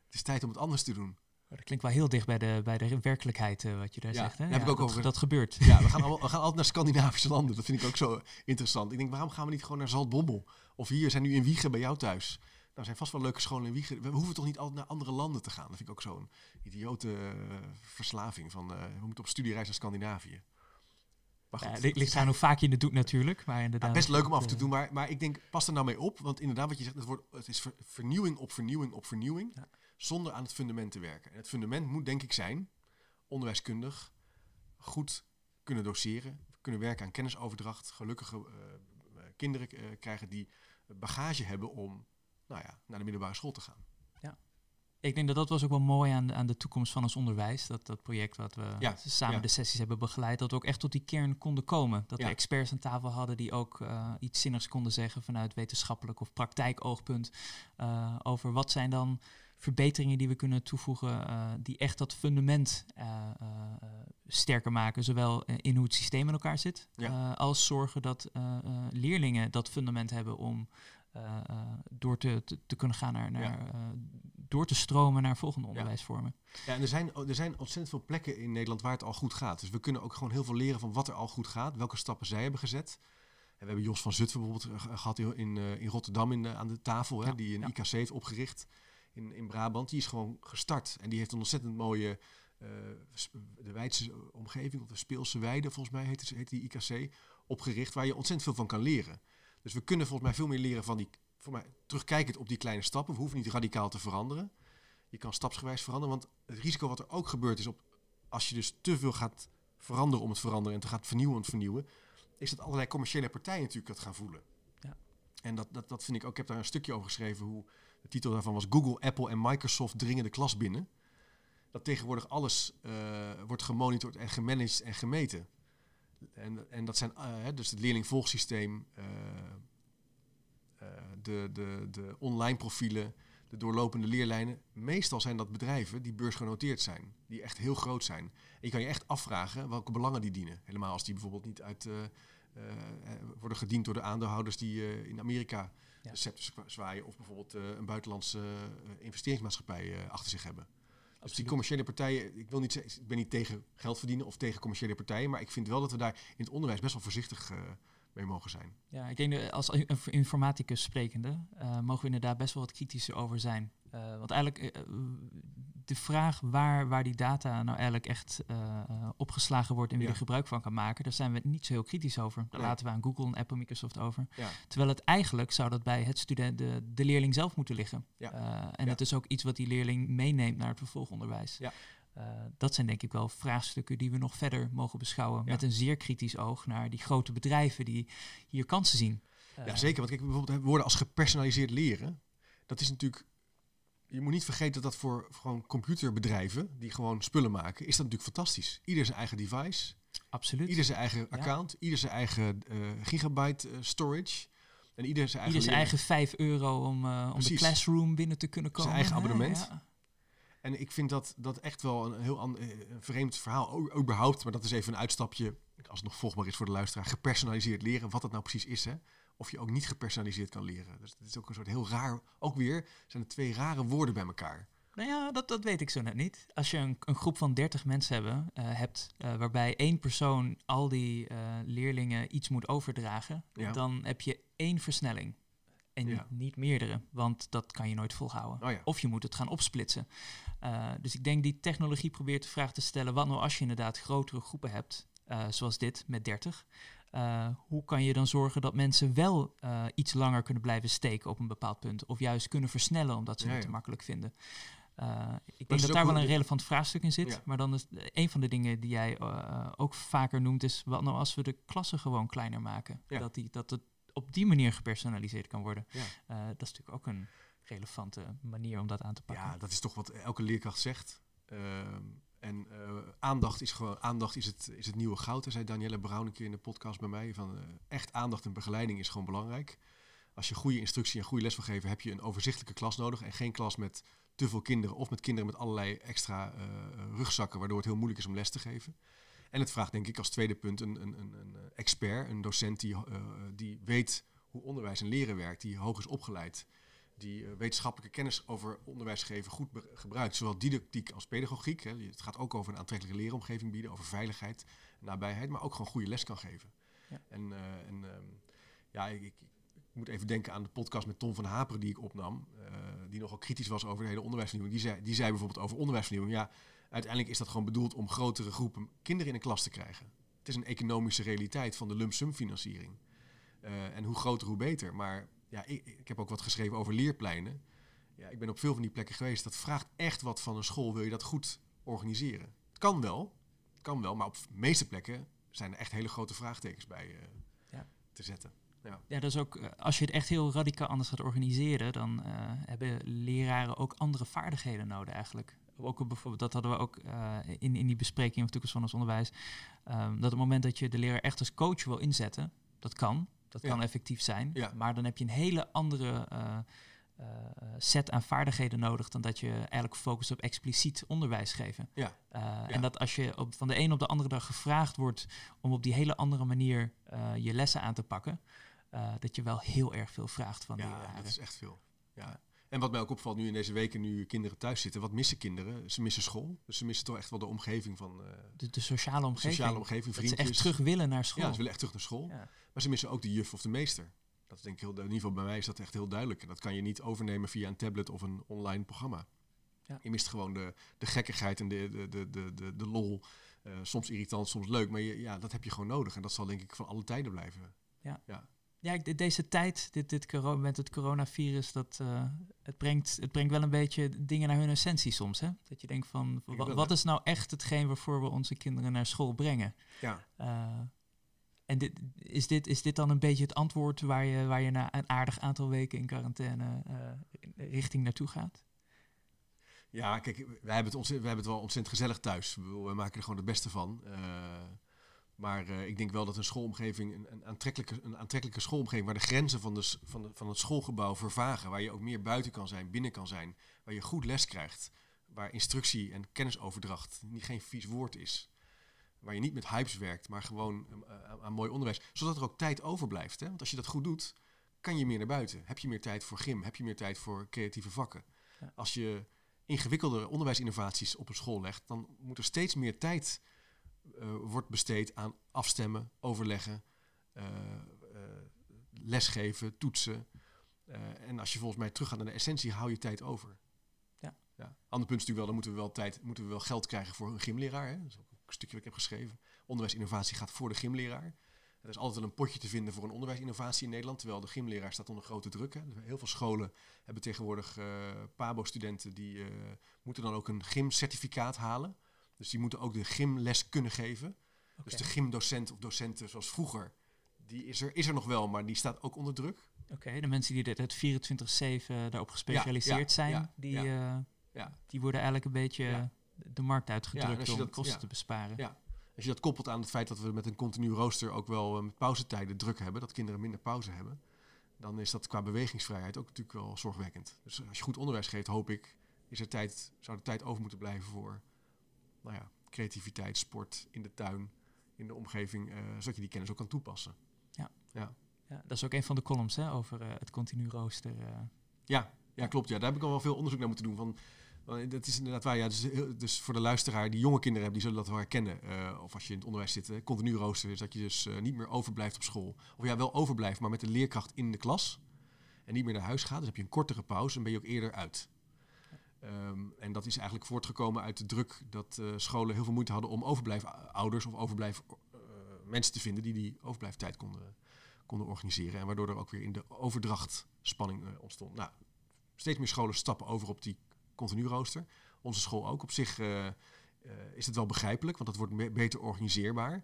Het is tijd om het anders te doen. Dat klinkt wel heel dicht bij de, bij de werkelijkheid uh, wat je daar ja, zegt. Hè? Heb ja, ik ook dat, over. dat gebeurt. Ja, we gaan, (laughs) allemaal, we gaan altijd naar Scandinavische landen. Dat vind ik ook zo interessant. Ik denk, waarom gaan we niet gewoon naar Zaltbommel? Of hier zijn nu in Wiegen bij jou thuis. Nou, zijn vast wel leuke scholen in Wiegen. We hoeven toch niet altijd naar andere landen te gaan? Dat vind ik ook zo'n idiote uh, verslaving. Van, uh, we moeten op studiereis naar Scandinavië. Maar goed, ja, ligt aan hoe vaak je het doet natuurlijk. Maar inderdaad, ja, best leuk om af te doen. Maar, maar ik denk, pas er nou mee op. Want inderdaad, wat je zegt, het, wordt, het is ver, vernieuwing op vernieuwing op vernieuwing. Ja. Zonder aan het fundament te werken. En het fundament moet denk ik zijn, onderwijskundig, goed kunnen doseren. Kunnen werken aan kennisoverdracht. Gelukkige uh, kinderen uh, krijgen die bagage hebben om nou ja, naar de middelbare school te gaan. Ja. Ik denk dat dat was ook wel mooi aan de, aan de toekomst van ons onderwijs. Dat, dat project wat we ja, samen ja. de sessies hebben begeleid. Dat we ook echt tot die kern konden komen. Dat Ja. we experts aan tafel hadden die ook eh, iets zinnigs konden zeggen vanuit wetenschappelijk of praktijkoogpunt. eh, over wat zijn dan verbeteringen die we kunnen toevoegen. eh, die echt dat fundament sterker maken. Zowel in hoe het systeem in elkaar zit. Als zorgen dat leerlingen dat fundament hebben om door te, te, te kunnen gaan naar, naar eh, door te stromen naar volgende onderwijsvormen. Ja, en er zijn, er zijn ontzettend veel plekken in Nederland waar het al goed gaat. Dus we kunnen ook gewoon heel veel leren van wat er al goed gaat, welke stappen zij hebben gezet. En we hebben Jos van Zutphen bijvoorbeeld eh, gehad in, in, eh, in Rotterdam in, de- aan de tafel, hè, Ja, die een ja. IKC heeft opgericht in, in Brabant. Die is gewoon gestart en die heeft een ontzettend mooie, eh, sp- de Weidse omgeving, of de Speelse Weide volgens mij heet, het- heet die IKC, opgericht, waar je ontzettend veel van kan leren. Dus we kunnen volgens mij veel meer leren van die, voor mij, terugkijkend op die kleine stappen. We hoeven niet radicaal te veranderen. Je kan stapsgewijs veranderen, want het risico wat er ook gebeurt is op, als je dus te veel gaat veranderen om het veranderen en te gaat vernieuwen om het vernieuwen, is dat allerlei commerciële partijen natuurlijk dat gaan voelen. Ja. En dat, dat, dat vind ik ook, ik heb daar een stukje over geschreven, hoe de titel daarvan was Google, Apple en Microsoft dringen de klas binnen. Dat tegenwoordig alles eh, wordt gemonitord en gemanaged en gemeten. En, en dat zijn eh, dus het leerlingvolgsysteem, eh, eh, de, de, de online profielen, de doorlopende leerlijnen. Meestal zijn dat bedrijven die beursgenoteerd zijn, die echt heel groot zijn. En je kan je echt afvragen welke belangen die dienen. Helemaal als die bijvoorbeeld niet uit worden gediend door de aandeelhouders die in Amerika Ja. de scepter zwaaien of bijvoorbeeld een buitenlandse investeringsmaatschappij achter zich hebben. Dus die commerciële partijen, ik, wil niet zeggen, ik ben niet tegen geld verdienen of tegen commerciële partijen, maar ik vind wel dat we daar in het onderwijs best wel voorzichtig eh, mee mogen zijn. Ja, ik denk dat als in- informaticus sprekende eh, mogen we inderdaad best wel wat kritischer over zijn. Eh, want eigenlijk eh, de vraag waar, waar die data nou eigenlijk echt eh, eh, opgeslagen wordt en wie Ja. er gebruik van kan maken, daar zijn we niet zo heel kritisch over. Daar Nee. laten we aan Google, en Apple, Microsoft over. Ja. Terwijl het eigenlijk zou dat bij het student, de, de leerling zelf moeten liggen. Ja. Eh, en het is ook iets wat die leerling meeneemt naar het vervolgonderwijs. Dat zijn denk ik wel vraagstukken die we nog verder mogen beschouwen. Met een zeer kritisch oog naar die grote bedrijven die hier kansen zien. Ja, zeker. Want kijk, bijvoorbeeld woorden als gepersonaliseerd leren, dat is natuurlijk. Je moet niet vergeten dat dat voor gewoon computerbedrijven die gewoon spullen maken, is dat natuurlijk fantastisch. Ieder zijn eigen device, Absoluut. ieder zijn eigen account, ieder zijn eigen eh, gigabyte eh, storage en ieder zijn eigen, Ieder zijn leerling. eigen 5 euro om, eh, om de classroom binnen te kunnen komen. Zijn eigen abonnement. Ja. En ik vind dat, dat echt wel een heel an- een vreemd verhaal, o- überhaupt. Maar dat is even een uitstapje, als het nog volgbaar is voor de luisteraar. Gepersonaliseerd leren, wat het nou precies is. Hè? Of je ook niet gepersonaliseerd kan leren. Dus het is ook een soort heel raar, ook weer zijn er twee rare woorden bij elkaar. Nou ja, dat, dat weet ik zo net niet. Als je een, een groep van 30 mensen hebben, eh, hebt, eh, waarbij één persoon al die eh, leerlingen iets moet overdragen, Ja. dan heb je één versnelling. En Ja. niet meerdere, want dat kan je nooit volhouden. Oh ja. Of je moet het gaan opsplitsen. Dus ik denk die technologie probeert de vraag te stellen: wat nou als je inderdaad grotere groepen hebt, zoals dit met 30? Eh, hoe kan je dan zorgen dat mensen wel eh, iets langer kunnen blijven steken op een bepaald punt? Of juist kunnen versnellen omdat ze Ja, het te makkelijk vinden? Eh, ik denk dat daar wel een relevant vraagstuk in zit. Ja. Maar dan is een van de dingen die jij ook vaker noemt, is wat nou als we de klassen gewoon kleiner maken? Dat, die, dat het op die manier gepersonaliseerd kan worden. Dat is natuurlijk ook een relevante manier om dat aan te pakken. Ja, dat is toch wat elke leerkracht zegt. Ehm, en eh, aandacht is gewoon aandacht is het, is het nieuwe goud. Dat zei Danielle Brown een keer in de podcast bij mij. Van, eh, echt aandacht en begeleiding is gewoon belangrijk. Als je goede instructie en goede les wil geven, heb je een overzichtelijke klas nodig. En geen klas met te veel kinderen of met kinderen met allerlei extra eh, rugzakken, waardoor het heel moeilijk is om les te geven. En het vraagt denk ik als tweede punt een, een, een, een expert, een docent die, die weet hoe onderwijs en leren werkt, die hoog is opgeleid, die eh, wetenschappelijke kennis over onderwijs geven goed gebruikt, zowel didactiek als pedagogiek. Hè. Het gaat ook over een aantrekkelijke leeromgeving bieden, over veiligheid, nabijheid, maar ook gewoon goede les kan geven. Ja. En, eh, en ehm, ja, ik, ik, moet even denken aan de podcast met Tom van Haperen die ik opnam, eh, die nogal kritisch was over de hele onderwijsvernieuwing. Die zei, die zei bijvoorbeeld over onderwijsvernieuwing, ja, uiteindelijk is dat gewoon bedoeld om grotere groepen kinderen in een klas te krijgen. Het is een economische realiteit van de lump sum financiering. En hoe groter, hoe beter. Maar ja, ik, ik heb ook wat geschreven over leerpleinen. Ja, ik ben op veel van die plekken geweest. Dat vraagt echt wat van een school. Wil je dat goed organiseren? Het kan wel, het kan wel, maar op de meeste plekken zijn er echt hele grote vraagtekens bij eh, Ja. te zetten. Ja. Ja, dat is ook, eh, als je het echt heel radicaal anders gaat organiseren, dan eh, hebben leraren ook andere vaardigheden nodig eigenlijk. Ook bijvoorbeeld, dat hadden we ook in, in die bespreking van toekomst van ons onderwijs. ehm, dat op het moment dat je de leraar echt als coach wil inzetten, dat kan. Dat Ja. kan effectief zijn. Ja. Maar dan heb je een hele andere eh, eh, set aan vaardigheden nodig dan dat je eigenlijk focust op expliciet onderwijs geven. Ja. Eh, En dat als je op, van de een op de andere dag gevraagd wordt om op die hele andere manier eh, je lessen aan te pakken, eh, dat je wel heel erg veel vraagt van die Ja, leraren. dat is echt veel. Ja. En wat mij ook opvalt nu in deze weken, nu kinderen thuis zitten, wat missen kinderen? Ze missen school. Dus ze missen toch echt wel de omgeving van eh, de, de sociale de omgeving. sociale omgeving, dat ze vriendjes. echt terug willen naar school. Ja, ze willen echt terug naar school. Ja. Maar ze missen ook de juf of de meester. Dat is denk ik heel, in ieder geval bij mij is dat echt heel duidelijk. En dat kan je niet overnemen via een tablet of een online programma. Ja. Je mist gewoon de, de gekkigheid en de, de, de, de, de, de lol. Eh, soms irritant, soms leuk. Maar je, ja, dat heb je gewoon nodig. En dat zal denk ik van alle tijden blijven. Ja, ik- de- deze tijd, dit, dit corona, met het coronavirus, dat, eh, het, brengt, het brengt wel een beetje dingen naar hun essentie soms. Hè? Dat je denkt van, wa- wat is nou echt hetgeen waarvoor we onze kinderen naar school brengen? Ja. Eh, en dit, is, dit, is dit dan een beetje het antwoord waar je, waar je na een aardig aantal weken in quarantaine eh, richting naartoe gaat? Ja, kijk, wij hebben, het ontzettend, wij hebben het wel ontzettend gezellig thuis. We maken er gewoon het beste van. Maar eh, ik denk wel dat een schoolomgeving, een, een, aantrekkelijke, een aantrekkelijke schoolomgeving, waar de grenzen van, de, van, de, van het schoolgebouw vervagen, waar je ook meer buiten kan zijn, binnen kan zijn, waar je goed les krijgt, waar instructie en kennisoverdracht niet geen vies woord is, waar je niet met hypes werkt, maar gewoon eh, aan, aan mooi onderwijs, zodat er ook tijd overblijft. Hè? Want als je dat goed doet, kan je meer naar buiten. Heb je meer tijd voor gym, heb je meer tijd voor creatieve vakken. Ja. Als je ingewikkelde onderwijsinnovaties op een school legt, dan moet er steeds meer tijd eh, wordt besteed aan afstemmen, overleggen, eh, eh, lesgeven, toetsen. En als je volgens mij teruggaat naar de essentie, hou je tijd over. Ja. ja. Ander punt is natuurlijk wel, dan moeten we wel tijd, moeten we wel geld krijgen voor een gymleraar. Hè? Dat is ook een stukje wat ik heb geschreven. Onderwijsinnovatie gaat voor de gymleraar. Er is altijd wel een potje te vinden voor een onderwijsinnovatie in Nederland, terwijl de gymleraar staat onder grote druk. Hè. Heel veel scholen hebben tegenwoordig PABO-studenten die moeten dan ook een gymcertificaat halen. Dus die moeten ook de gymles kunnen geven. Dus de gymdocent of docenten zoals vroeger, die is er, is er nog wel, maar die staat ook onder druk. Oké, de mensen die dit het 24-7 daarop gespecialiseerd ja, zijn, ja, die, eh, Ja. die worden eigenlijk een beetje de markt uitgedrukt om dat- kosten te besparen. Ja. Als je dat koppelt aan het feit dat we met een continu rooster ook wel eh, met pauzetijden druk hebben, dat kinderen minder pauze hebben, dan is dat qua bewegingsvrijheid ook natuurlijk wel zorgwekkend. Dus als je goed onderwijs geeft, hoop ik, is er tijd, zou er tijd over moeten blijven voor nou ja, creativiteit, sport in de tuin, in de omgeving, eh, zodat je die kennis ook kan toepassen. Ja, dat is ook een van de columns hè, over eh, het continu rooster. eh. Ja, ja, klopt. Ja. Daar heb ik al wel veel onderzoek naar moeten doen. Van, dat is inderdaad waar. Ja, dus, dus voor de luisteraar die jonge kinderen hebben, die zullen dat wel herkennen. Of als je in het onderwijs zit, continu rooster is dat je dus niet meer overblijft op school. Of ja, wel overblijft, maar met de leerkracht in de klas. En niet meer naar huis gaat. Dus heb je een kortere pauze en ben je ook eerder uit. Ehm, en dat is eigenlijk voortgekomen uit de druk dat eh, scholen heel veel moeite hadden om overblijfouders of overblijf eh, mensen te vinden die die overblijftijd konden, konden organiseren. En waardoor er ook weer in de overdracht spanning eh, ontstond. Nou, steeds meer scholen stappen over op die continu rooster. Onze school ook. Op zich is het wel begrijpelijk, want dat wordt beter organiseerbaar.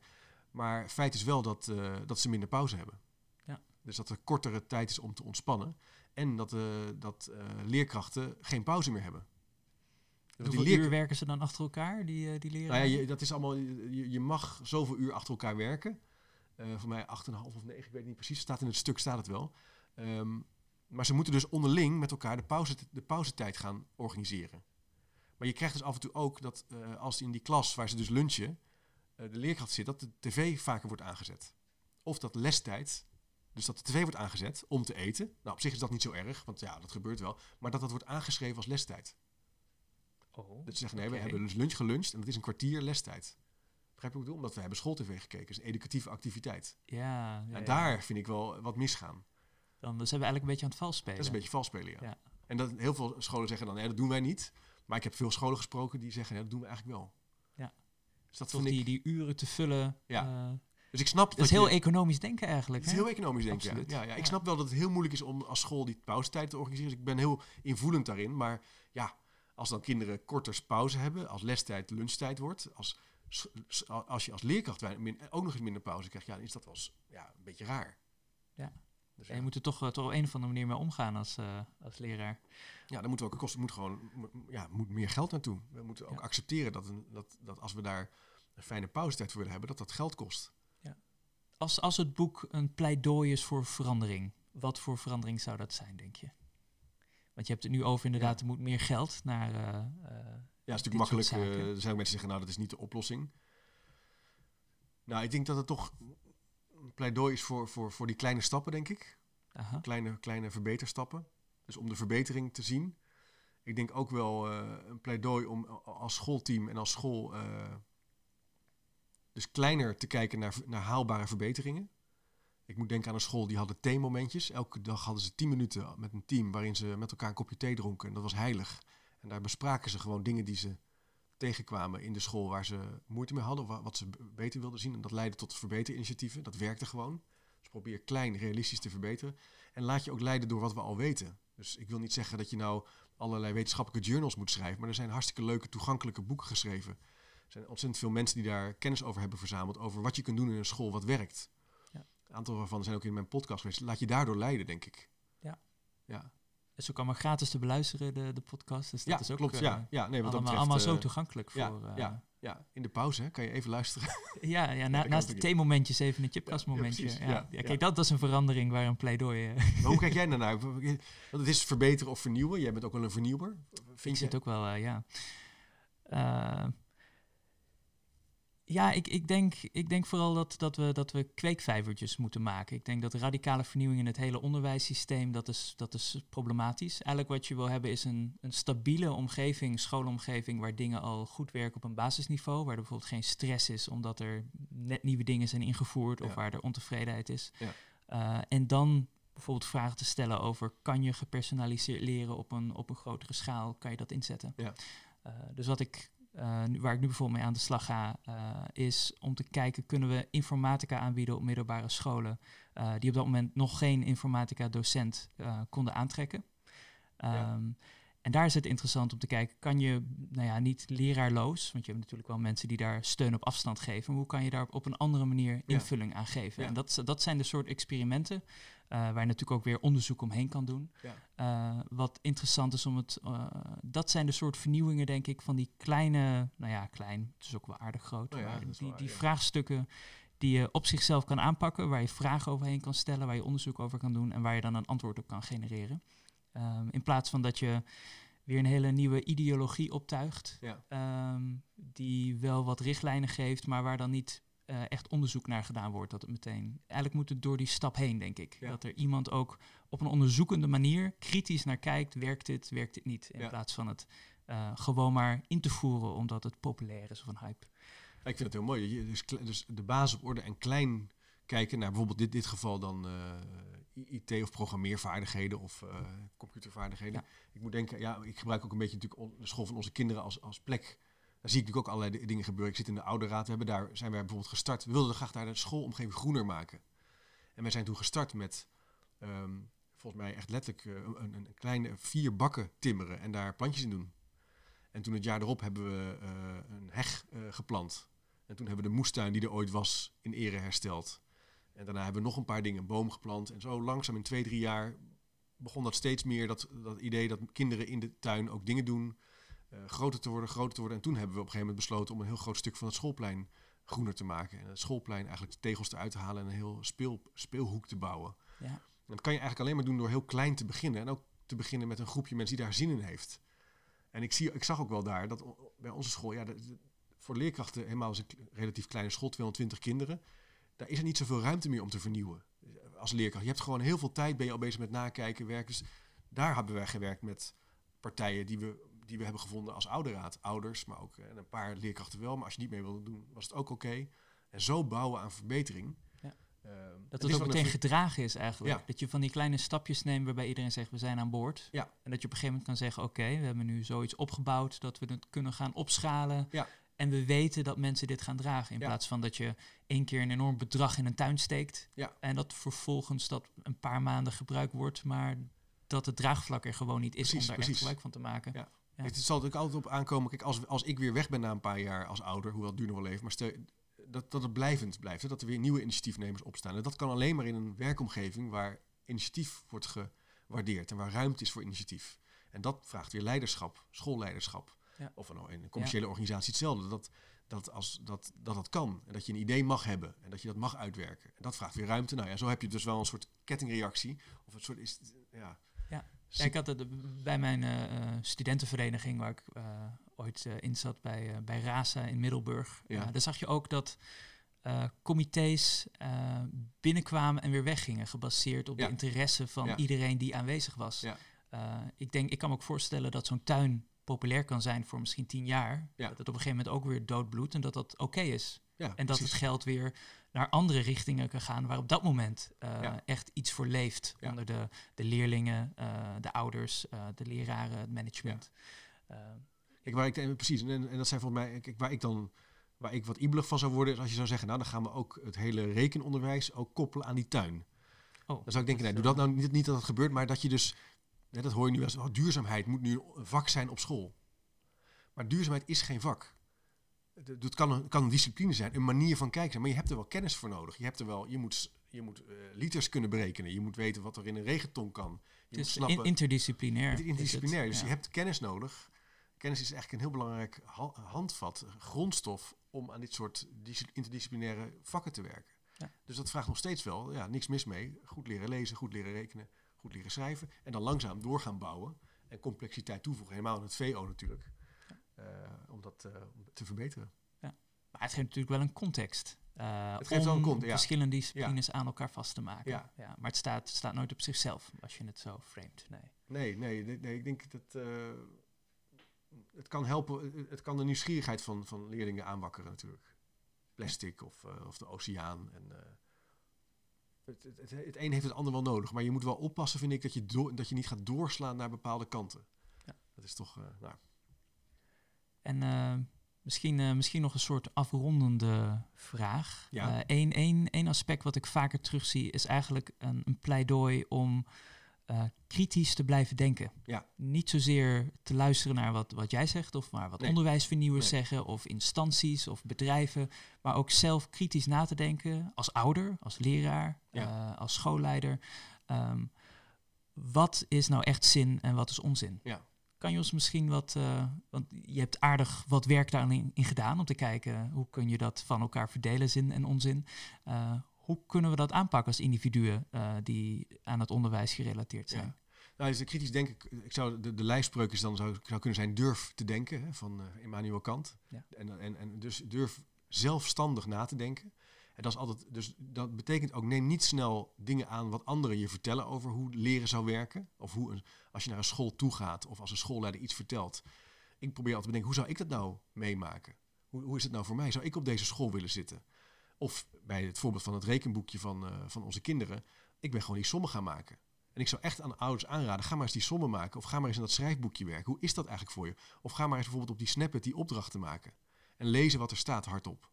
Maar feit is wel dat, dat ze minder pauze hebben. Ja. Dus dat er kortere tijd is om te ontspannen. En dat, eh, dat eh, leerkrachten geen pauze meer hebben. Dus Hoeveel die leer- uur werken ze dan achter elkaar, die, eh, die leren? nou ja, je, dat is allemaal, je, je mag zoveel uur achter elkaar werken. Voor mij 8,5 of 9, ik weet niet precies. Staat in het stuk staat het wel. Ehm, maar ze moeten dus onderling met elkaar de, pauze, de pauzetijd gaan organiseren. Maar je krijgt dus af en toe ook dat eh, als in die klas waar ze dus lunchen, de leerkracht zit, dat de tv vaker wordt aangezet. Of dat lestijd, dus dat de tv wordt aangezet om te eten. Nou, op zich is dat niet zo erg, want ja, dat gebeurt wel. Maar dat dat wordt aangeschreven als lestijd. Oh, Dat ze zeggen, nee, we hebben dus lunch geluncht en dat is een kwartier lestijd. Begrijp je wat ik bedoel? Omdat we hebben schooltv gekeken. Dat is een educatieve activiteit. Ja, ja, daar vind ik wel wat misgaan. Dan dus zijn we eigenlijk een beetje aan het vals spelen. Dat is een beetje vals spelen, ja. Ja. En dat, heel veel scholen zeggen dan, nee, dat doen wij niet. Maar ik heb veel scholen gesproken die zeggen, ja, dat doen we eigenlijk wel. Ja. Dus, dat vind die, ik, die uren te vullen. Ja. eh, dus ik snap dat is heel je, economisch denken eigenlijk. het is heel economisch denk ik. Ja. Absoluut. Ja, ja, ik snap wel dat het heel moeilijk is om als school die pauzetijd te organiseren. Dus ik ben heel invoelend daarin. Maar ja, als dan kinderen korter pauze hebben, als lestijd lunchtijd wordt, als, als je als leerkracht ook nog eens minder pauze krijgt, ja, dan is dat wel ja, een beetje raar. Ja. Dus Ja, je moet er toch, eh, toch op een of andere manier mee omgaan als, eh, als leraar. ja, dan moeten we ook kosten, moet gewoon, ja, moet meer geld naartoe. We moeten ook Ja. accepteren dat, een, dat, dat als we daar een fijne pauzetijd voor willen hebben, dat dat geld kost. Als, als het boek een pleidooi is voor verandering, wat voor verandering zou dat zijn, denk je? Want je hebt het nu over inderdaad, er moet meer geld naar... eh, Ja, het is natuurlijk makkelijk. zaken. er zijn ook mensen die zeggen, nou, dat is niet de oplossing. Nou, ik denk dat het toch een pleidooi is voor, voor, voor die kleine stappen, denk ik. aha. Kleine, kleine verbeterstappen. Dus om de verbetering te zien. Ik denk ook wel een pleidooi om als schoolteam en als school dus kleiner te kijken naar, naar haalbare verbeteringen. Ik moet denken aan een school die hadden theemomentjes. Elke dag hadden ze tien minuten met een team waarin ze met elkaar een kopje thee dronken. En dat was heilig. En daar bespraken ze gewoon dingen die ze tegenkwamen in de school waar ze moeite mee hadden, of wa- wat ze beter wilden zien. En dat leidde tot verbeterinitiatieven. Dat werkte gewoon. Dus probeer klein, realistisch te verbeteren. En laat je ook leiden door wat we al weten. Dus ik wil niet zeggen dat je nou allerlei wetenschappelijke journals moet schrijven, maar er zijn hartstikke leuke, toegankelijke boeken geschreven. Er zijn ontzettend veel mensen die daar kennis over hebben verzameld, over wat je kunt doen in een school wat werkt. Ja. Een aantal waarvan zijn ook in mijn podcast geweest. Laat je daardoor leiden, denk ik. Ja. Ja. is ook allemaal gratis te beluisteren, de, de podcast. Dus dat ja, is ook klopt. eh, ja, ja, nee, wat dat allemaal, betreft, allemaal zo eh, toegankelijk ja, voor... eh, ja, ja, in de pauze hè, kan je even luisteren. (laughs) Ja, ja, na- dat naast de theemomentjes even een chipkastmomentje. Ja, Ja, kijk, dat, dat is een verandering waar een pleidooi... (laughs) maar hoe kijk jij (laughs) daarnaar? Want het is verbeteren of vernieuwen. Jij bent ook wel een vernieuwer. Ik Vind je? zit ook wel, ja. Ja, ik, ik, denk, ik denk vooral dat, dat, we, dat we kweekvijvertjes moeten maken. Ik denk dat radicale vernieuwing in het hele onderwijssysteem, dat is, dat is problematisch. Eigenlijk wat je wil hebben is een, een stabiele omgeving, schoolomgeving, waar dingen al goed werken op een basisniveau. Waar er bijvoorbeeld geen stress is omdat er net nieuwe dingen zijn ingevoerd of Ja. waar er ontevredenheid is. Ja. Eh, en dan bijvoorbeeld vragen te stellen over, kan je gepersonaliseerd leren op een, op een grotere schaal? Kan je dat inzetten? Ja. Eh, dus wat ik, eh, waar ik nu bijvoorbeeld mee aan de slag ga, eh, is om te kijken, kunnen we informatica aanbieden op middelbare scholen eh, die op dat moment nog geen informatica-docent eh, konden aantrekken. Ja. Ehm, En daar is het interessant om te kijken, kan je, nou ja, niet leraarloos, want je hebt natuurlijk wel mensen die daar steun op afstand geven, maar hoe kan je daar op een andere manier Ja. invulling aan geven? Ja. En dat, dat zijn de soort experimenten eh, waar je natuurlijk ook weer onderzoek omheen kan doen. Ja. Eh, wat interessant is om het, eh, dat zijn de soort vernieuwingen, denk ik, van die kleine, nou ja, klein, het is ook wel aardig groot, Oh ja, maar die, waar, die ja. vraagstukken die je op zichzelf kan aanpakken, waar je vragen overheen kan stellen, waar je onderzoek over kan doen en waar je dan een antwoord op kan genereren. Ehm, in plaats van dat je weer een hele nieuwe ideologie optuigt, Ja. ehm, die wel wat richtlijnen geeft, maar waar dan niet eh, echt onderzoek naar gedaan wordt. Dat het meteen. Eigenlijk moet het door die stap heen, denk ik. Ja. Dat er iemand ook op een onderzoekende manier kritisch naar kijkt. Werkt dit, werkt dit niet? In Ja. plaats van het eh, gewoon maar in te voeren omdat het populair is of een hype. Ja, ik vind het heel mooi. Dus, dus de basis op orde en klein kijken naar bijvoorbeeld dit, dit geval dan eh, IT of programmeervaardigheden of eh, computervaardigheden. Ja. Ik moet denken, ja, ik gebruik ook een beetje natuurlijk de school van onze kinderen als, als plek. Daar zie ik natuurlijk ook allerlei di- dingen gebeuren. Ik zit in de ouderraad. We hebben daar, zijn wij bijvoorbeeld gestart. We wilden graag daar de schoolomgeving groener maken. En wij zijn toen gestart met, ehm, volgens mij echt letterlijk, eh, een, een kleine vier bakken timmeren en daar plantjes in doen. En toen het jaar erop hebben we eh, een heg eh, geplant. En toen hebben we de moestuin die er ooit was in ere hersteld. En daarna hebben we nog een paar dingen, een boom geplant. En zo langzaam in twee, drie jaar begon dat steeds meer, dat, dat idee dat kinderen in de tuin ook dingen doen. Eh, groter te worden, groter te worden. En toen hebben we op een gegeven moment besloten om een heel groot stuk van het schoolplein groener te maken. En het schoolplein eigenlijk de tegels eruit te halen en een heel speel, speelhoek te bouwen. Ja. En dat kan je eigenlijk alleen maar doen door heel klein te beginnen. En ook te beginnen met een groepje mensen die daar zin in heeft. En ik, zie, ik zag ook wel daar dat bij onze school, ja, de- de- voor leerkrachten, helemaal als een relatief kleine school, 220 kinderen, daar is er niet zoveel ruimte meer om te vernieuwen. Als leerkracht. Je hebt gewoon heel veel tijd, ben je al bezig met nakijken, werken. Dus daar hebben wij gewerkt met partijen die we, die we hebben gevonden als ouderraad. Ouders, maar ook eh, en een paar leerkrachten wel. Maar als je niet mee wilde doen, was het ook oké. En zo bouwen aan verbetering. Ja. Ehm, Dat is het ook een meteen gedragen is eigenlijk. Ja. Dat je van die kleine stapjes neemt waarbij iedereen zegt we zijn aan boord. Ja. En dat je op een gegeven moment kan zeggen oké, we hebben nu zoiets opgebouwd dat we het kunnen gaan opschalen. Ja. En we weten dat mensen dit gaan dragen. In plaats van dat je één keer een enorm bedrag in een tuin steekt. En dat vervolgens dat een paar maanden gebruikt wordt, maar dat het draagvlak er gewoon niet is Precies, om daar precies. echt gebruik van te maken. Ja. Ja. Het zal ook altijd op aankomen. Kijk, als, als ik weer weg ben na een paar jaar als ouder, hoewel het duurt nog wel even, maar stel, dat, dat het blijvend blijft. Hè, dat er weer nieuwe initiatiefnemers opstaan. En dat kan alleen maar in een werkomgeving waar initiatief wordt gewaardeerd en waar ruimte is voor initiatief. En dat vraagt weer leiderschap, schoolleiderschap. Ja. Of nou, in een commerciële organisatie hetzelfde. Dat dat, als, dat, dat dat kan. En dat je een idee mag hebben. En dat je dat mag uitwerken. En dat vraagt weer ruimte. Nou ja, zo heb je dus wel een soort kettingreactie. Of een soort, is, ja, Ja. Ik had het bij mijn eh, eh, studentenvereniging, waar ik eh, ooit in zat bij, bij RASA in Middelburg. Ja. Daar zag je ook dat comité's binnenkwamen en weer weggingen, gebaseerd op Ja. de interesse van Ja. iedereen die aanwezig was. Ik, denk, ik kan me ook voorstellen dat zo'n tuin populair kan zijn voor misschien tien jaar. Ja. Dat het op een gegeven moment ook weer doodbloedt en dat dat oké is. Ja En dat precies. het geld weer naar andere richtingen kan gaan waar op dat moment eh, Ja. echt iets voor leeft. Ja. Onder de, de leerlingen, eh, de ouders, eh, de leraren, het management. Waar ik, en precies, en, en dat zijn volgens mij, kijk, waar ik dan, waar ik wat ibelig van zou worden, is als je zou zeggen, nou dan gaan we ook het hele rekenonderwijs ook koppelen aan die tuin. oh, Dan zou ik denken, nee, doe dat nou niet, niet dat het gebeurt, maar dat je dus, hè, dat hoor je nu wel oh, duurzaamheid moet nu een vak zijn op school. Maar duurzaamheid is geen vak. Het kan een, kan een discipline zijn, een manier van kijken zijn, maar je hebt er wel kennis voor nodig. Je hebt er wel, je moet, je moet eh, liters kunnen berekenen. Je moet weten wat er in een regenton kan. Je Het moet is snappen. in- interdisciplinair. Het het. interdisciplinair. Dus Ja. je hebt kennis nodig. Kennis is eigenlijk een heel belangrijk ha- handvat, grondstof om aan dit soort dis- interdisciplinaire vakken te werken. Ja. Dus dat vraagt nog steeds wel, ja, niks mis mee. Goed leren lezen, goed leren rekenen, goed leren schrijven. En dan langzaam door gaan bouwen en complexiteit toevoegen. Helemaal in het VO natuurlijk. Eh, om dat eh, te verbeteren. Maar het geeft natuurlijk wel een context. eh, Het geeft om wel een context, ja. verschillende disciplines aan elkaar vast te maken. Ja. maar het staat, staat nooit op zichzelf als je het zo framet. Nee. Nee, nee, ik denk dat het kan helpen. Het kan de nieuwsgierigheid van, van leerlingen aanwakkeren natuurlijk. Plastic of, of de oceaan. En, het, het, het, het een heeft het ander wel nodig. Maar je moet wel oppassen, vind ik, dat je, dat je niet gaat doorslaan naar bepaalde kanten. Ja. Dat is toch, nou, En eh, misschien, eh, misschien nog een soort afrondende vraag. Ja. Eén één één aspect wat ik vaker terugzie is eigenlijk een, een pleidooi om eh, kritisch te blijven denken. Ja. Niet zozeer te luisteren naar wat, wat jij zegt of maar wat Nee. onderwijsvernieuwers Nee. zeggen of instanties of bedrijven, maar ook zelf kritisch na te denken als ouder, als leraar, Ja. eh, als schoolleider. Ehm, wat is nou echt zin en wat is onzin? Ja. Kan je ons misschien wat, eh, want je hebt aardig wat werk daarin in gedaan om te kijken hoe kun je dat van elkaar verdelen, zin en onzin. Eh, hoe kunnen we dat aanpakken als individuen eh, die aan het onderwijs gerelateerd zijn? Ja. Nou, dus de kritisch denken, ik zou de, de lijfspreuk is dan zou, zou kunnen zijn durf te denken hè, van Immanuel Kant. Ja. En, en, en dus durf zelfstandig na te denken. Dat is altijd, dus dat betekent ook neem niet snel dingen aan wat anderen je vertellen over hoe leren zou werken. Of hoe een, als je naar een school toe gaat of als een schoolleider iets vertelt. Ik probeer altijd te bedenken, hoe zou ik dat nou meemaken? Hoe, hoe is het nou voor mij? Zou ik op deze school willen zitten? Of bij het voorbeeld van het rekenboekje van, eh, van onze kinderen. Ik ben gewoon die sommen gaan maken. En ik zou echt aan ouders aanraden, ga maar eens die sommen maken. Of ga maar eens in dat schrijfboekje werken. Hoe is dat eigenlijk voor je? Of ga maar eens bijvoorbeeld op die Snapchat die opdrachten maken. En lezen wat er staat hardop.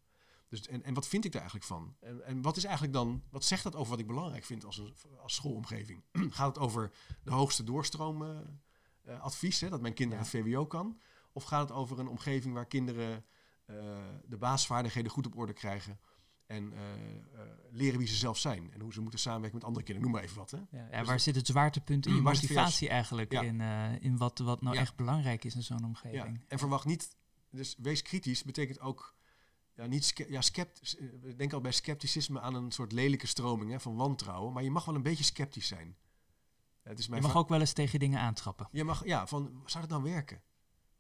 Dus, en, en wat vind ik daar eigenlijk van? En, en wat is eigenlijk dan, wat zegt dat over wat ik belangrijk vind als, een, als schoolomgeving? (clears throat) Gaat het over de hoogste doorstroomadvies, dat mijn kinderen Ja. het VWO kan? Of gaat het over een omgeving waar kinderen eh, de basisvaardigheden goed op orde krijgen? En eh, eh, leren wie ze zelf zijn en hoe ze moeten samenwerken met andere kinderen. Noem maar even wat. Hè? Ja, ja, Dus waar zit het zwaartepunt in (clears throat) je motivatie eigenlijk? Ja. In, in wat, wat nou echt belangrijk is in zo'n Ja, omgeving? en verwacht niet, dus wees kritisch betekent ook ja, niet ja, scept, eh, we denken al bij scepticisme aan een soort lelijke stroming hè, van wantrouwen, maar je mag wel een beetje sceptisch zijn. Het is Je mijn mag va- ook wel eens tegen dingen aantrappen. je mag, ja, van zou het nou werken?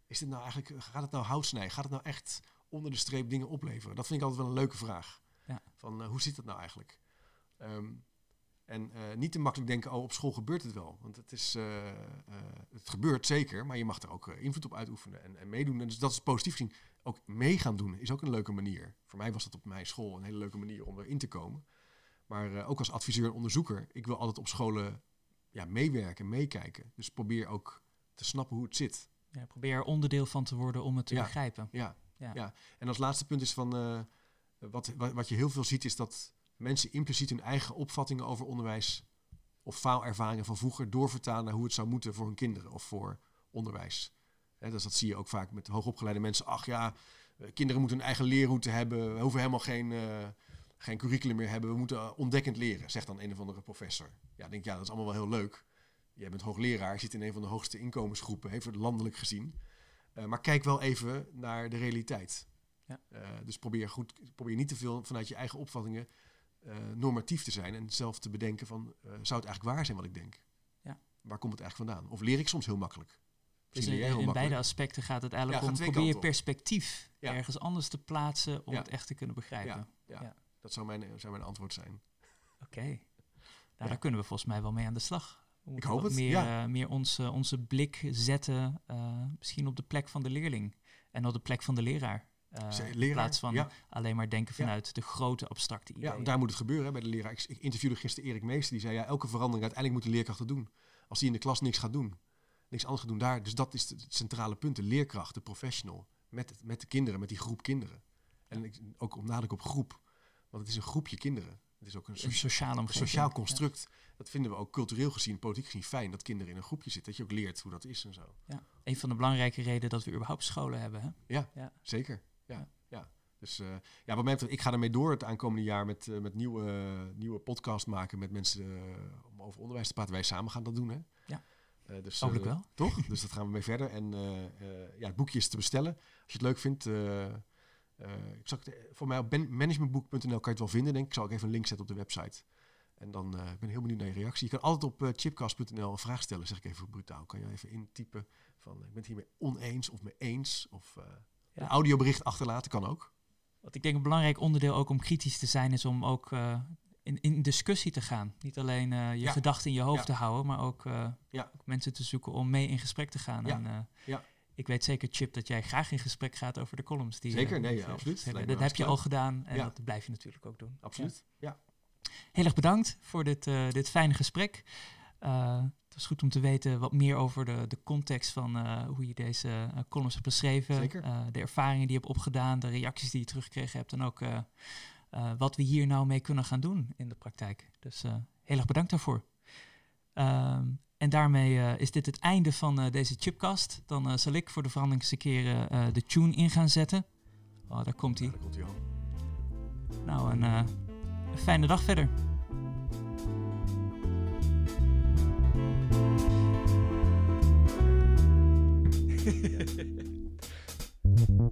Is dit nou eigenlijk, gaat het nou hout snijden? Gaat het nou echt onder de streep dingen opleveren? Dat vind ik altijd wel een leuke vraag. Ja. Van eh, hoe zit dat nou eigenlijk? Ehm, en eh, niet te makkelijk denken, oh, op school gebeurt het wel. Want het, is, het gebeurt zeker, maar je mag er ook invloed op uitoefenen en, en meedoen. En dus dat is positief gezien. Ook mee gaan doen is ook een leuke manier. Voor mij was dat op mijn school een hele leuke manier om erin te komen. Maar eh, ook als adviseur en onderzoeker, ik wil altijd op scholen ja, meewerken, meekijken. Dus probeer ook te snappen hoe het zit. Ja, probeer er onderdeel van te worden om het te Ja. begrijpen. Ja, Ja. ja. En als laatste punt is van eh, wat, wat, wat je heel veel ziet, is dat mensen impliciet hun eigen opvattingen over onderwijs of faalervaringen van vroeger doorvertalen naar hoe het zou moeten voor hun kinderen of voor onderwijs. Hè, dus dat zie je ook vaak met hoogopgeleide mensen. Ach ja, eh, kinderen moeten een eigen leerroute hebben. We hoeven helemaal geen, eh, geen curriculum meer hebben. We moeten ontdekkend leren, zegt dan een of andere professor. Ja, denk ja, dat is allemaal wel heel leuk. Jij bent hoogleraar, zit in een van de hoogste inkomensgroepen, even landelijk gezien. Eh, maar kijk wel even naar de realiteit. Ja. Dus probeer, goed, probeer niet te veel vanuit je eigen opvattingen normatief te zijn en zelf te bedenken van, zou het eigenlijk waar zijn wat ik denk? Ja. Waar komt het eigenlijk vandaan? Of leer ik soms heel makkelijk? Dus in, beide aspecten gaat het eigenlijk Ja, om probeer je perspectief Ja. ergens anders te plaatsen om Ja. het echt te kunnen begrijpen. Ja, ja. Ja. dat zou mijn, zou mijn antwoord zijn. Oké. Nou, daar kunnen we volgens mij wel mee aan de slag. We moeten hoop het, Meer, ja. eh, meer onze, onze blik zetten, eh, misschien op de plek van de leerling en op de plek van de leraar. Ze- in plaats van ja. alleen maar denken Ja. vanuit de grote abstracte Ja, ideeën. want daar moet het gebeuren hè, bij de leraar. Ik, ik interviewde gisteren Erik Meester, die zei ja, elke verandering uiteindelijk moet de leerkracht het doen. Als die in de klas niks gaat doen, niks anders gaat doen daar. Dus dat is het centrale punt, de leerkracht, de professional, met, het- met de kinderen, met die groep kinderen. En ik, ook om nadruk op groep, want het is een groepje kinderen. Het is ook een, een socia- sociale een sociaal Ja. construct. Dat vinden we ook cultureel gezien, politiek gezien fijn, dat kinderen in een groepje zitten. Dat je ook leert hoe dat is en zo. Ja. Een van de belangrijke redenen dat we überhaupt scholen hebben. Hè? Ja, Ja. zeker. Ja, Ja. ja. Dus uh, ja, wat mij betreft, ik ga ermee door het aankomende jaar met, uh, met nieuwe, nieuwe podcast maken met mensen uh, om over onderwijs te praten. Wij samen gaan dat doen, hè? Ja. Dus, Hopelijk wel. Toch? (laughs) dus dat gaan we mee verder. En ja, het boekje is te bestellen. Als je het leuk vindt, ik zal het, voor mij op managementboek.nl kan je het wel vinden, denk ik. zal ik even een link zetten op de website. En dan ben ik heel benieuwd naar je reactie. Je kan altijd op chipcast.nl een vraag stellen, zeg ik even brutaal. Kan je even intypen van, ik ben het hiermee oneens of mee eens of... Ja. Een audiobericht achterlaten kan ook. Wat ik denk een belangrijk onderdeel ook om kritisch te zijn, is om ook in, in discussie te gaan. Niet alleen uh, je gedachten in je hoofd te houden, maar ook, uh, ook, mensen te zoeken om mee in gesprek te gaan. En, ja. Ik weet zeker, Chip, dat jij graag in gesprek gaat over de columns. Die, zeker, nee, absoluut. Dat, dat heb je al gedaan en dat blijf je natuurlijk ook doen. Absoluut, ja. Heel erg bedankt voor dit, dit fijne gesprek. Het was goed om te weten wat meer over de, de context van hoe je deze columns hebt beschreven. De ervaringen die je hebt opgedaan, de reacties die je teruggekregen hebt. En ook wat we hier nou mee kunnen gaan doen in de praktijk. Dus heel erg bedankt daarvoor. Ehm, en daarmee is dit het einde van deze chipcast. Dan zal ik voor de verandering keren de tune in gaan zetten. Oh, daar komt hij. Ja, daar komt hij al. Nou, een, een fijne dag verder. (laughs) nou,